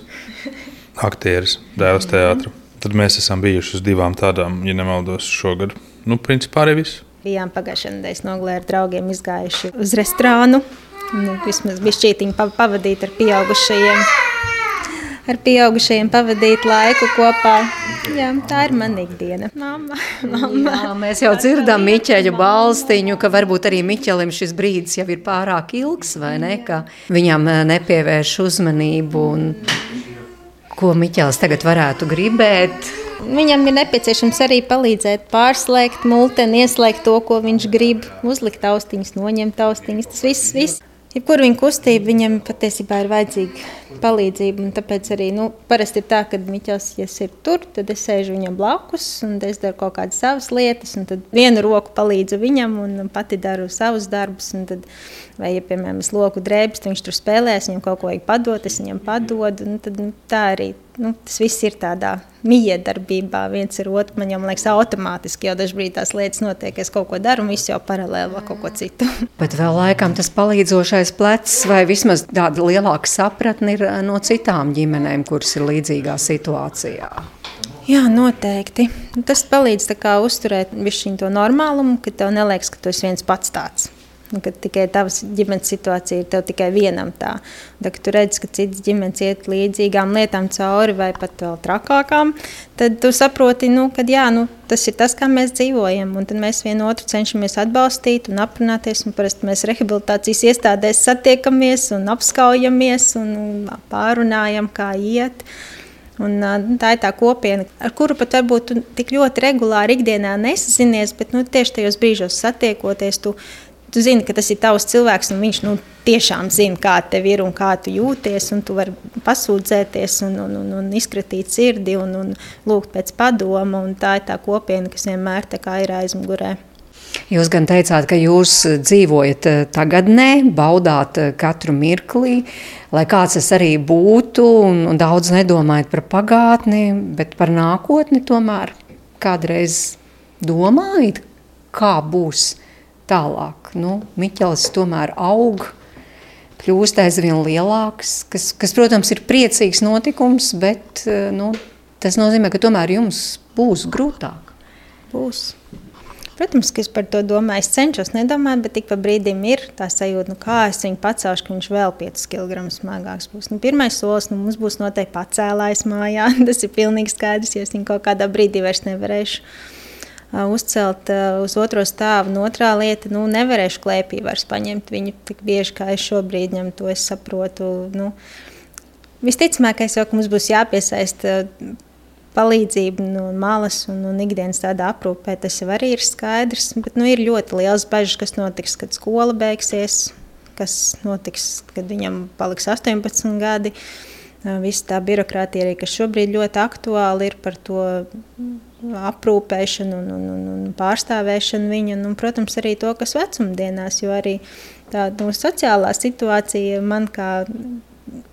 aktieris, dēls teātris. Tad mēs esam bijuši uz divām tādām, ja nemaldos, šogad. Nu, principā arī viss. Bijām pagājušajā nedēļas nogalē ar draugiem izgājuši uz restorānu. Nu, vismaz bija šķītiņa pavadīt ar pieaugušajiem ar pieaugušajiem pavadīt laiku kopā. Jā, tā ir mana ikdiena. Mama, mama. Jā, mēs jau dzirdam Miķeļa balstiņu, ka varbūt arī Miķelim šis brīdis jau ir pārāk ilgs, vai ne? Ka viņam eh, nepievērš uzmanību. Un ko Miķels tagad varētu gribēt? Viņam ir nepieciešams arī palīdzēt pārslēgt multeni, ieslēgt to, ko viņš grib, uzlikt austiņas, noņemt austiņas. Tas viss, viss. Jebkur viņa kustība viņam patiesībā ir vajadzīga palīdzība. Tāpēc arī nu, parasti ir tā, ka Miķels ja ir tur, tad es sēžu viņam blakus un es daru kaut kādas savas lietas. Tad vienu roku palīdzu viņam un pati daru savus darbus. Tad, vai, ja, piemēram, es loku drēbes, viņš tur spēlēs, viņam kaut ko vajag padot, es viņam padodu. Tad, nu, tā arī nu, tas viss ir tādā miedarbībā, viens ar otru. Man jau liekas, automātiski jau dažkārt tās lietas notiek. Es kaut ko daru, un viss jau paralēli vēl kaut ko citu. Bet vēl laikam tas palīdzošais plecs, vai vismaz tāda lielāka sapratne ir eh, no citām ģimenēm, kuras ir līdzīgā situācijā. Jā, noteikti. Tas palīdz uzturēt to normālumu, ka tev neliekas, ka tu esi viens pats tāds. Un, kad tikai tavs ģimenes situācija ir tev tikai vienam tā. Tad, kad tu redz, ka citas ģimenes iet līdzīgām lietām cauri vai pat vēl trakākām, tad tu saproti, nu, ka jā, nu, tas ir tas, kā mēs dzīvojam. Un tad mēs vienu otru cenšamies atbalstīt un aprunāties. Un parasti mēs rehabilitācijas iestādēs satiekamies un apskaujamies un pārunājam, kā iet. Un, tā ir tā kopiena, ar kuru pat varbūt tik ļoti regulāri ikdienā nesazinies, bet nu, tieši tajos brīžos satiekoties, tu tu zini, ka tas ir tavs cilvēks, un viņš nu, tiešām zina, kā tev ir un kā tu jūties. Tu vari pasūdzēties, un, un, un, un izkratīt sirdi un, un lūgt pēc padoma. Tā ir tā kopiena, kas vienmēr ir aizmugurē. Jūs gan teicāt, ka jūs dzīvojat eh, tagadnē, baudāt eh, katru mirkli, lai kāds tas arī būtu, un, un daudz nedomājat par pagātni, bet par nākotni tomēr kādreiz domājat, kā būs tālāk. Nu, Miķels tomēr aug, kļūst aizvien lielāks, kas, kas, protams, ir priecīgs notikums, bet eh, nu, tas nozīmē, ka tomēr jums būs grūtāk. Būs. Protams, ka es par to domāju. Es cenšos nedomāt, bet ik pa brīdim ir tā sajūta, nu, kā es viņu pacelšu, ka viņš vēl 5 kg smagāks būs. Nu, pirmais solis nu, mums būs noteikti pacēlājs mājā. Tas ir pilnīgi skaidrs, ja es viņu kaut kādā brīdī vairs nevarēšu uzcelt uz otro stāvu. Un otrā lieta, nu, nevarēšu klēpī vairs paņemt viņu tik bieži, kā es šobrīd ņemu to. Es saprotu, nu, visticamākais jau, ka mums būs jāpiesaista palīdzība no malas un, un ikdienas tādā aprūpē. Tas jau arī ir skaidrs, bet nu, ir ļoti liels bažas, kas notiks, kad skola beigsies, kas notiks, kad viņam paliks 18 gadi. Visa tā birokrātija, arī, kas šobrīd ļoti aktuāli ir par to aprūpēšanu un, un, un, un pārstāvēšanu viņa, un, protams, arī to, kas vecumdienās, jo arī tā nu, sociālā situācija man kā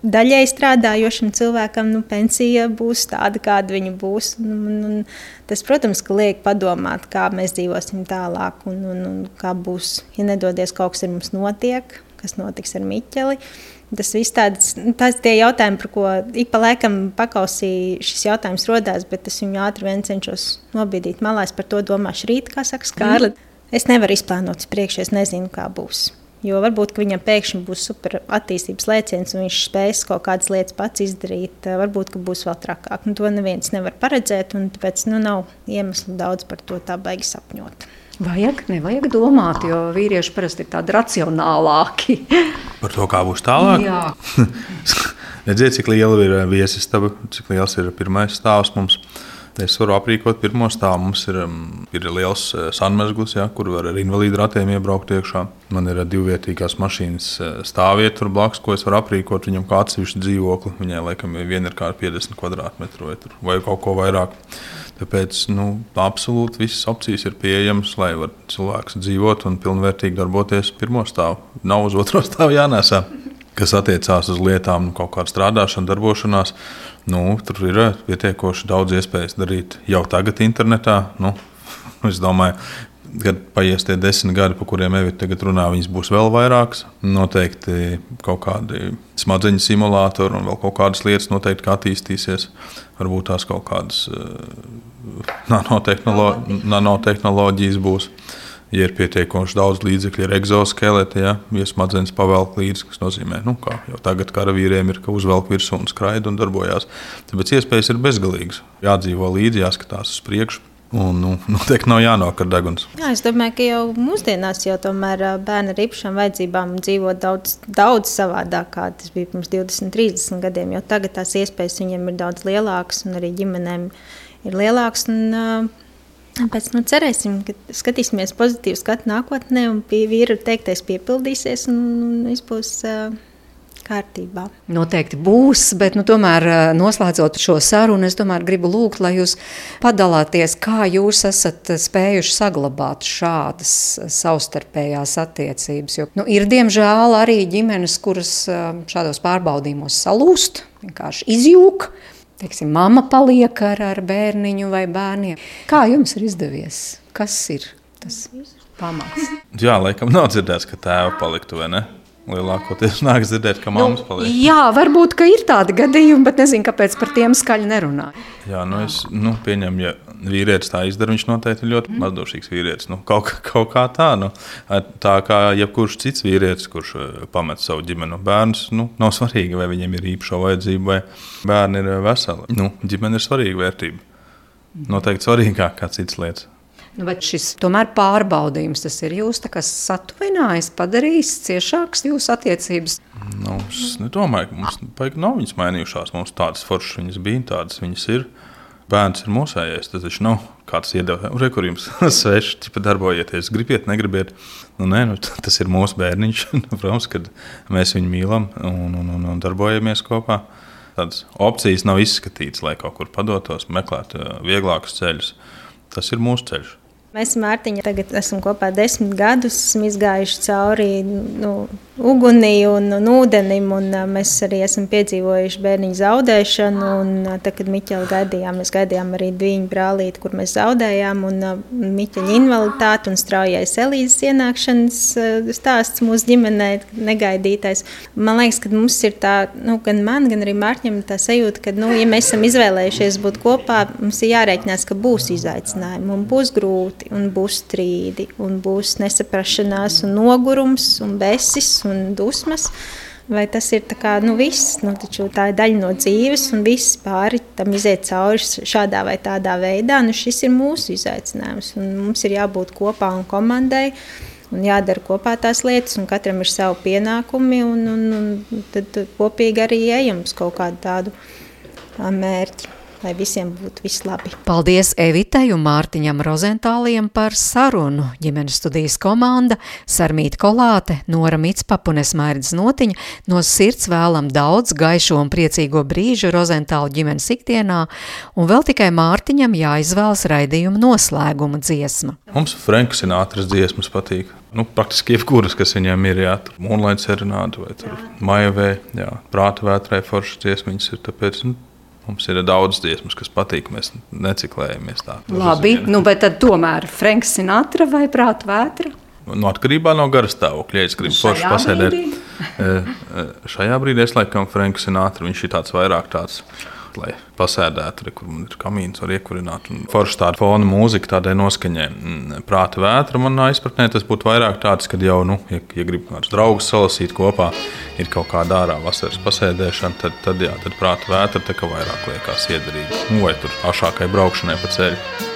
daļai strādājošam cilvēkam, nu, pensija būs tāda, kāda viņa būs. Un, un, un tas, protams, ka liek padomāt, kā mēs dzīvosim tālāk un, un, un kā būs, ja nedodies kaut kas ar mums notiek, kas notiks ar Miķeli. Uh, Tas viss tāds, nu, tāds tie jautājumi, par ko ik pa laikam pakausī šis jautājums rodās, bet es viņu ātri vien cenšos nobīdīt malā. Es par to domāšu rīt, kā saka Skārla. Mm. Es nevaru izplānot priekš, es nezinu, kā būs. Jo varbūt viņam pēkšņi būs super attīstības lēciens, un viņš spēs kaut kādas lietas pats izdarīt. Varbūt būs vēl trakāk. Nu, to neviens nevar paredzēt, un tāpēc nu, nav iemeslu daudz par to tā baigi sapņot. Vajag, nevajag domāt, jo vīrieši parasti ir tādi racionālāki. Par to, kā būs tālāk. Redziet, cik liela ir eh, viesistaba, cik liels ir pirmais stāvs mums. Es varu aprīkot pirmo stāvu. Mums ir, mm, ir liels eh, sanmezgls, ja, kur var ar invalīdu ratiem iebraukt iekšā. Man ir divvietīgās mašīnas eh, stāvvieta tur blakus, ko es varu aprīkot viņam kā atsevišķu dzīvokli. Viņai laikam ir viena ir kā 50 km vai, vai kaut ko vairāk. Tāpēc nu, absolūti visas opcijas ir pieejamas, lai cilvēks dzīvotu un pilnvērtīgi darboties pirmā stāvā. Nav uz otro stāvu jānēsā. Kas attiecās uz lietām, nu, kaut kāda strādāšana, darbošanās, nu, tur ir pietiekoši daudz iespējas darīt jau tagad internetā. Nu, es domāju, kad paies tie desmit gadi, par kuriem Evita tagad runā, viņas būs vēl vairākas. Noteikti kaut kādi smadzeņu simulātori un vēl kaut kādas lietas noteikti attīstīsies. Varbūt tās kaut kādas uh, nanotehnolo nanotehnoloģijas būs. Ja ir pietiekoši daudz līdzekļu, ir exoskeleti, ja, ja smadzenes pavelk līdzi, kas nozīmē, ka nu, jau tagad karavīriem ir, ka uzvelk virsū un skraida un darbojās. Tāpēc iespējas ir bezgalīgas. Jādzīvo līdzi, jāskatās uz priekšu. Un, nu, noteikti nav jānokar deguns. Jā, es domāju, ka jau mūsdienās jau tomēr bērni ar īpašām vajadzībām dzīvo daudz, daudz savādāk, kā tas bija pirms 20, 30 gadiem. Jo tagad tās iespējas viņiem ir daudz lielākas, un arī ģimenēm ir lielākas. Un, Pēc nu, cerēsim, ka skatīsimies pozitīvi skatu nākotnē, un pie vīra teiktais piepildīsies, un, un viss būs uh, kārtībā. Noteikti būs, bet nu, tomēr noslēdzot šo sarunu, es tomēr gribu lūgt, lai jūs padalāties, kā jūs esat spējuši saglabāt šādas savstarpējās attiecības. Jo, nu, ir diemžēl arī ģimenes, kuras šādos pārbaudījumos salūst, vienkārši izjūg. Teiksim, mama paliek ar, ar bērniņu vai bērniem. Kā jums ir izdevies? Kas ir tas pamats? Jā, laikam nav dzirdēts, ka tēva paliktu vai ne? Lielākoties nāk dzirdēt, ka mammas nu, paliek. Jā, varbūt ir tādi gadījumi, bet nezinu, kāpēc par tiem skaļi nerunā. Jā, nu es nu, pieņemu, ja vīrietis tā izdara, viņš noteikti ir ļoti mm. mazdošīgs vīrietis. Nu, kaut, kaut kā tā, nu, tā kā jebkurš cits vīrietis, kurš pamet savu ģimeni, bērns, nu, nav svarīgi, vai viņiem ir īpaša vajadzība, vai bērni ir veseli. Nu, ģimene ir svarīga vērtība. Noteikti svarīgāk kā citas lietas. Nu, bet šis tomēr pārbaudījums, tas ir jūs satuvinājis, padarījis ciešākas jūsu attiecības. Nu, es nedomāju, ka mums baigi nav viņas mainījušās. Mums tādas foršas viņas bija, tādas viņas ir. Bērns ir mūsējais, tas taču nav kāds iedevums, re, kur jums svešs, tipa darbojieties, gribiet, negribiet. Nu, nē, nu, tas ir mūsu bērniņš, nu, protams, kad mēs viņu mīlam un, un, un, un darbojamies kopā. Tādas opcijas nav izskatītas, lai kaut kur padotos, meklētu vieglākus ceļus. Tas ir mūsu ceļš. Mēs ar Mārtiņu tagad esam kopā desmit gadus, esam izgājuši cauri nu, ugunī un, un ūdenim, un mēs arī esam piedzīvojuši bērniņu zaudēšanu. Un, tad, kad Miķeli gaidījām, mēs gaidījām arī divu brālīti, kur mēs zaudējām, un Miķeļa invaliditāti un straujais Elīzes ienākšanas stāsts mūsu ģimenē negaidītais. Man liekas, ka mums ir tā, nu, gan man, gan arī Mārtiņam tā sajūta, ka, nu, ja mēs esam izvēlējušies būt kopā, mums ir jārēķinās, ka būs izaicinājumi un būs grūti konflikti, un būs strīdi, un būs nesaprašanās, un nogurums, un besis un dusmas. Vai tas ir kā, nu, viss, nu, tā ir daļa no dzīves, un viss pāri tam iziet cauri šādā vai tādā veidā. Nu, šis ir mūsu izaicinājums, un mums ir jābūt kopā un komandai. Un jādara kopā tās lietas, un katram ir savi pienākumi, un, un, un tad kopīgi arī ejam uz kaut kādu tādu mērķi lai visiem būtu viss labi. Paldies Evitai un Mārtiņam Rozentāliem par sarunu. Ģimenes studijas komanda Sarmīta Kolāte, Nora Mitspap un Esmērģis Notiņa no sirds vēlam daudz gaišo un priecīgo brīžu Rozentālu ģimenes ikdienā, un vēl tikai Mārtiņam jāizvēlas raidījuma noslēguma dziesma. Mums Franka Sinatras dziesmas patīk. Nu, praktiski jebkuras, kas viņam ir, jā, tur Moonlight serenāde vai Maijavē, jā, prāta vētrai foršas dziesmiņas ir, tāpēc, nu, Mums ir daudz dziesmas, kas patīk. Mēs neciklējamies tā. Labi, nu, bet tad tomēr Franks Sinatra vai prāta vētra? Nu, atkarībā no gara stāvokļa. Ja es gribu forši pasēdēt, e, e, šajā brīdī es laikam Franks Sinatra. Viņš ir tāds vairāk tāds lai pasēdētu, re, kur man ir kamīns, var iekurināt. Forši tāda fona mūzika, tādai noskaņai. Mm, prāta vētra manā izpratnē tas būtu vairāk tāds, kad jau, nu, ja, ja grib kādus draugus salasīt kopā, ir kaut kāda ārā vasaras pasēdēšana, tad, tad, jā, tad prāta vētra tā kā vairāk liekas iederīga. Nu, vai tur ašākai braukšanai pa ceļu.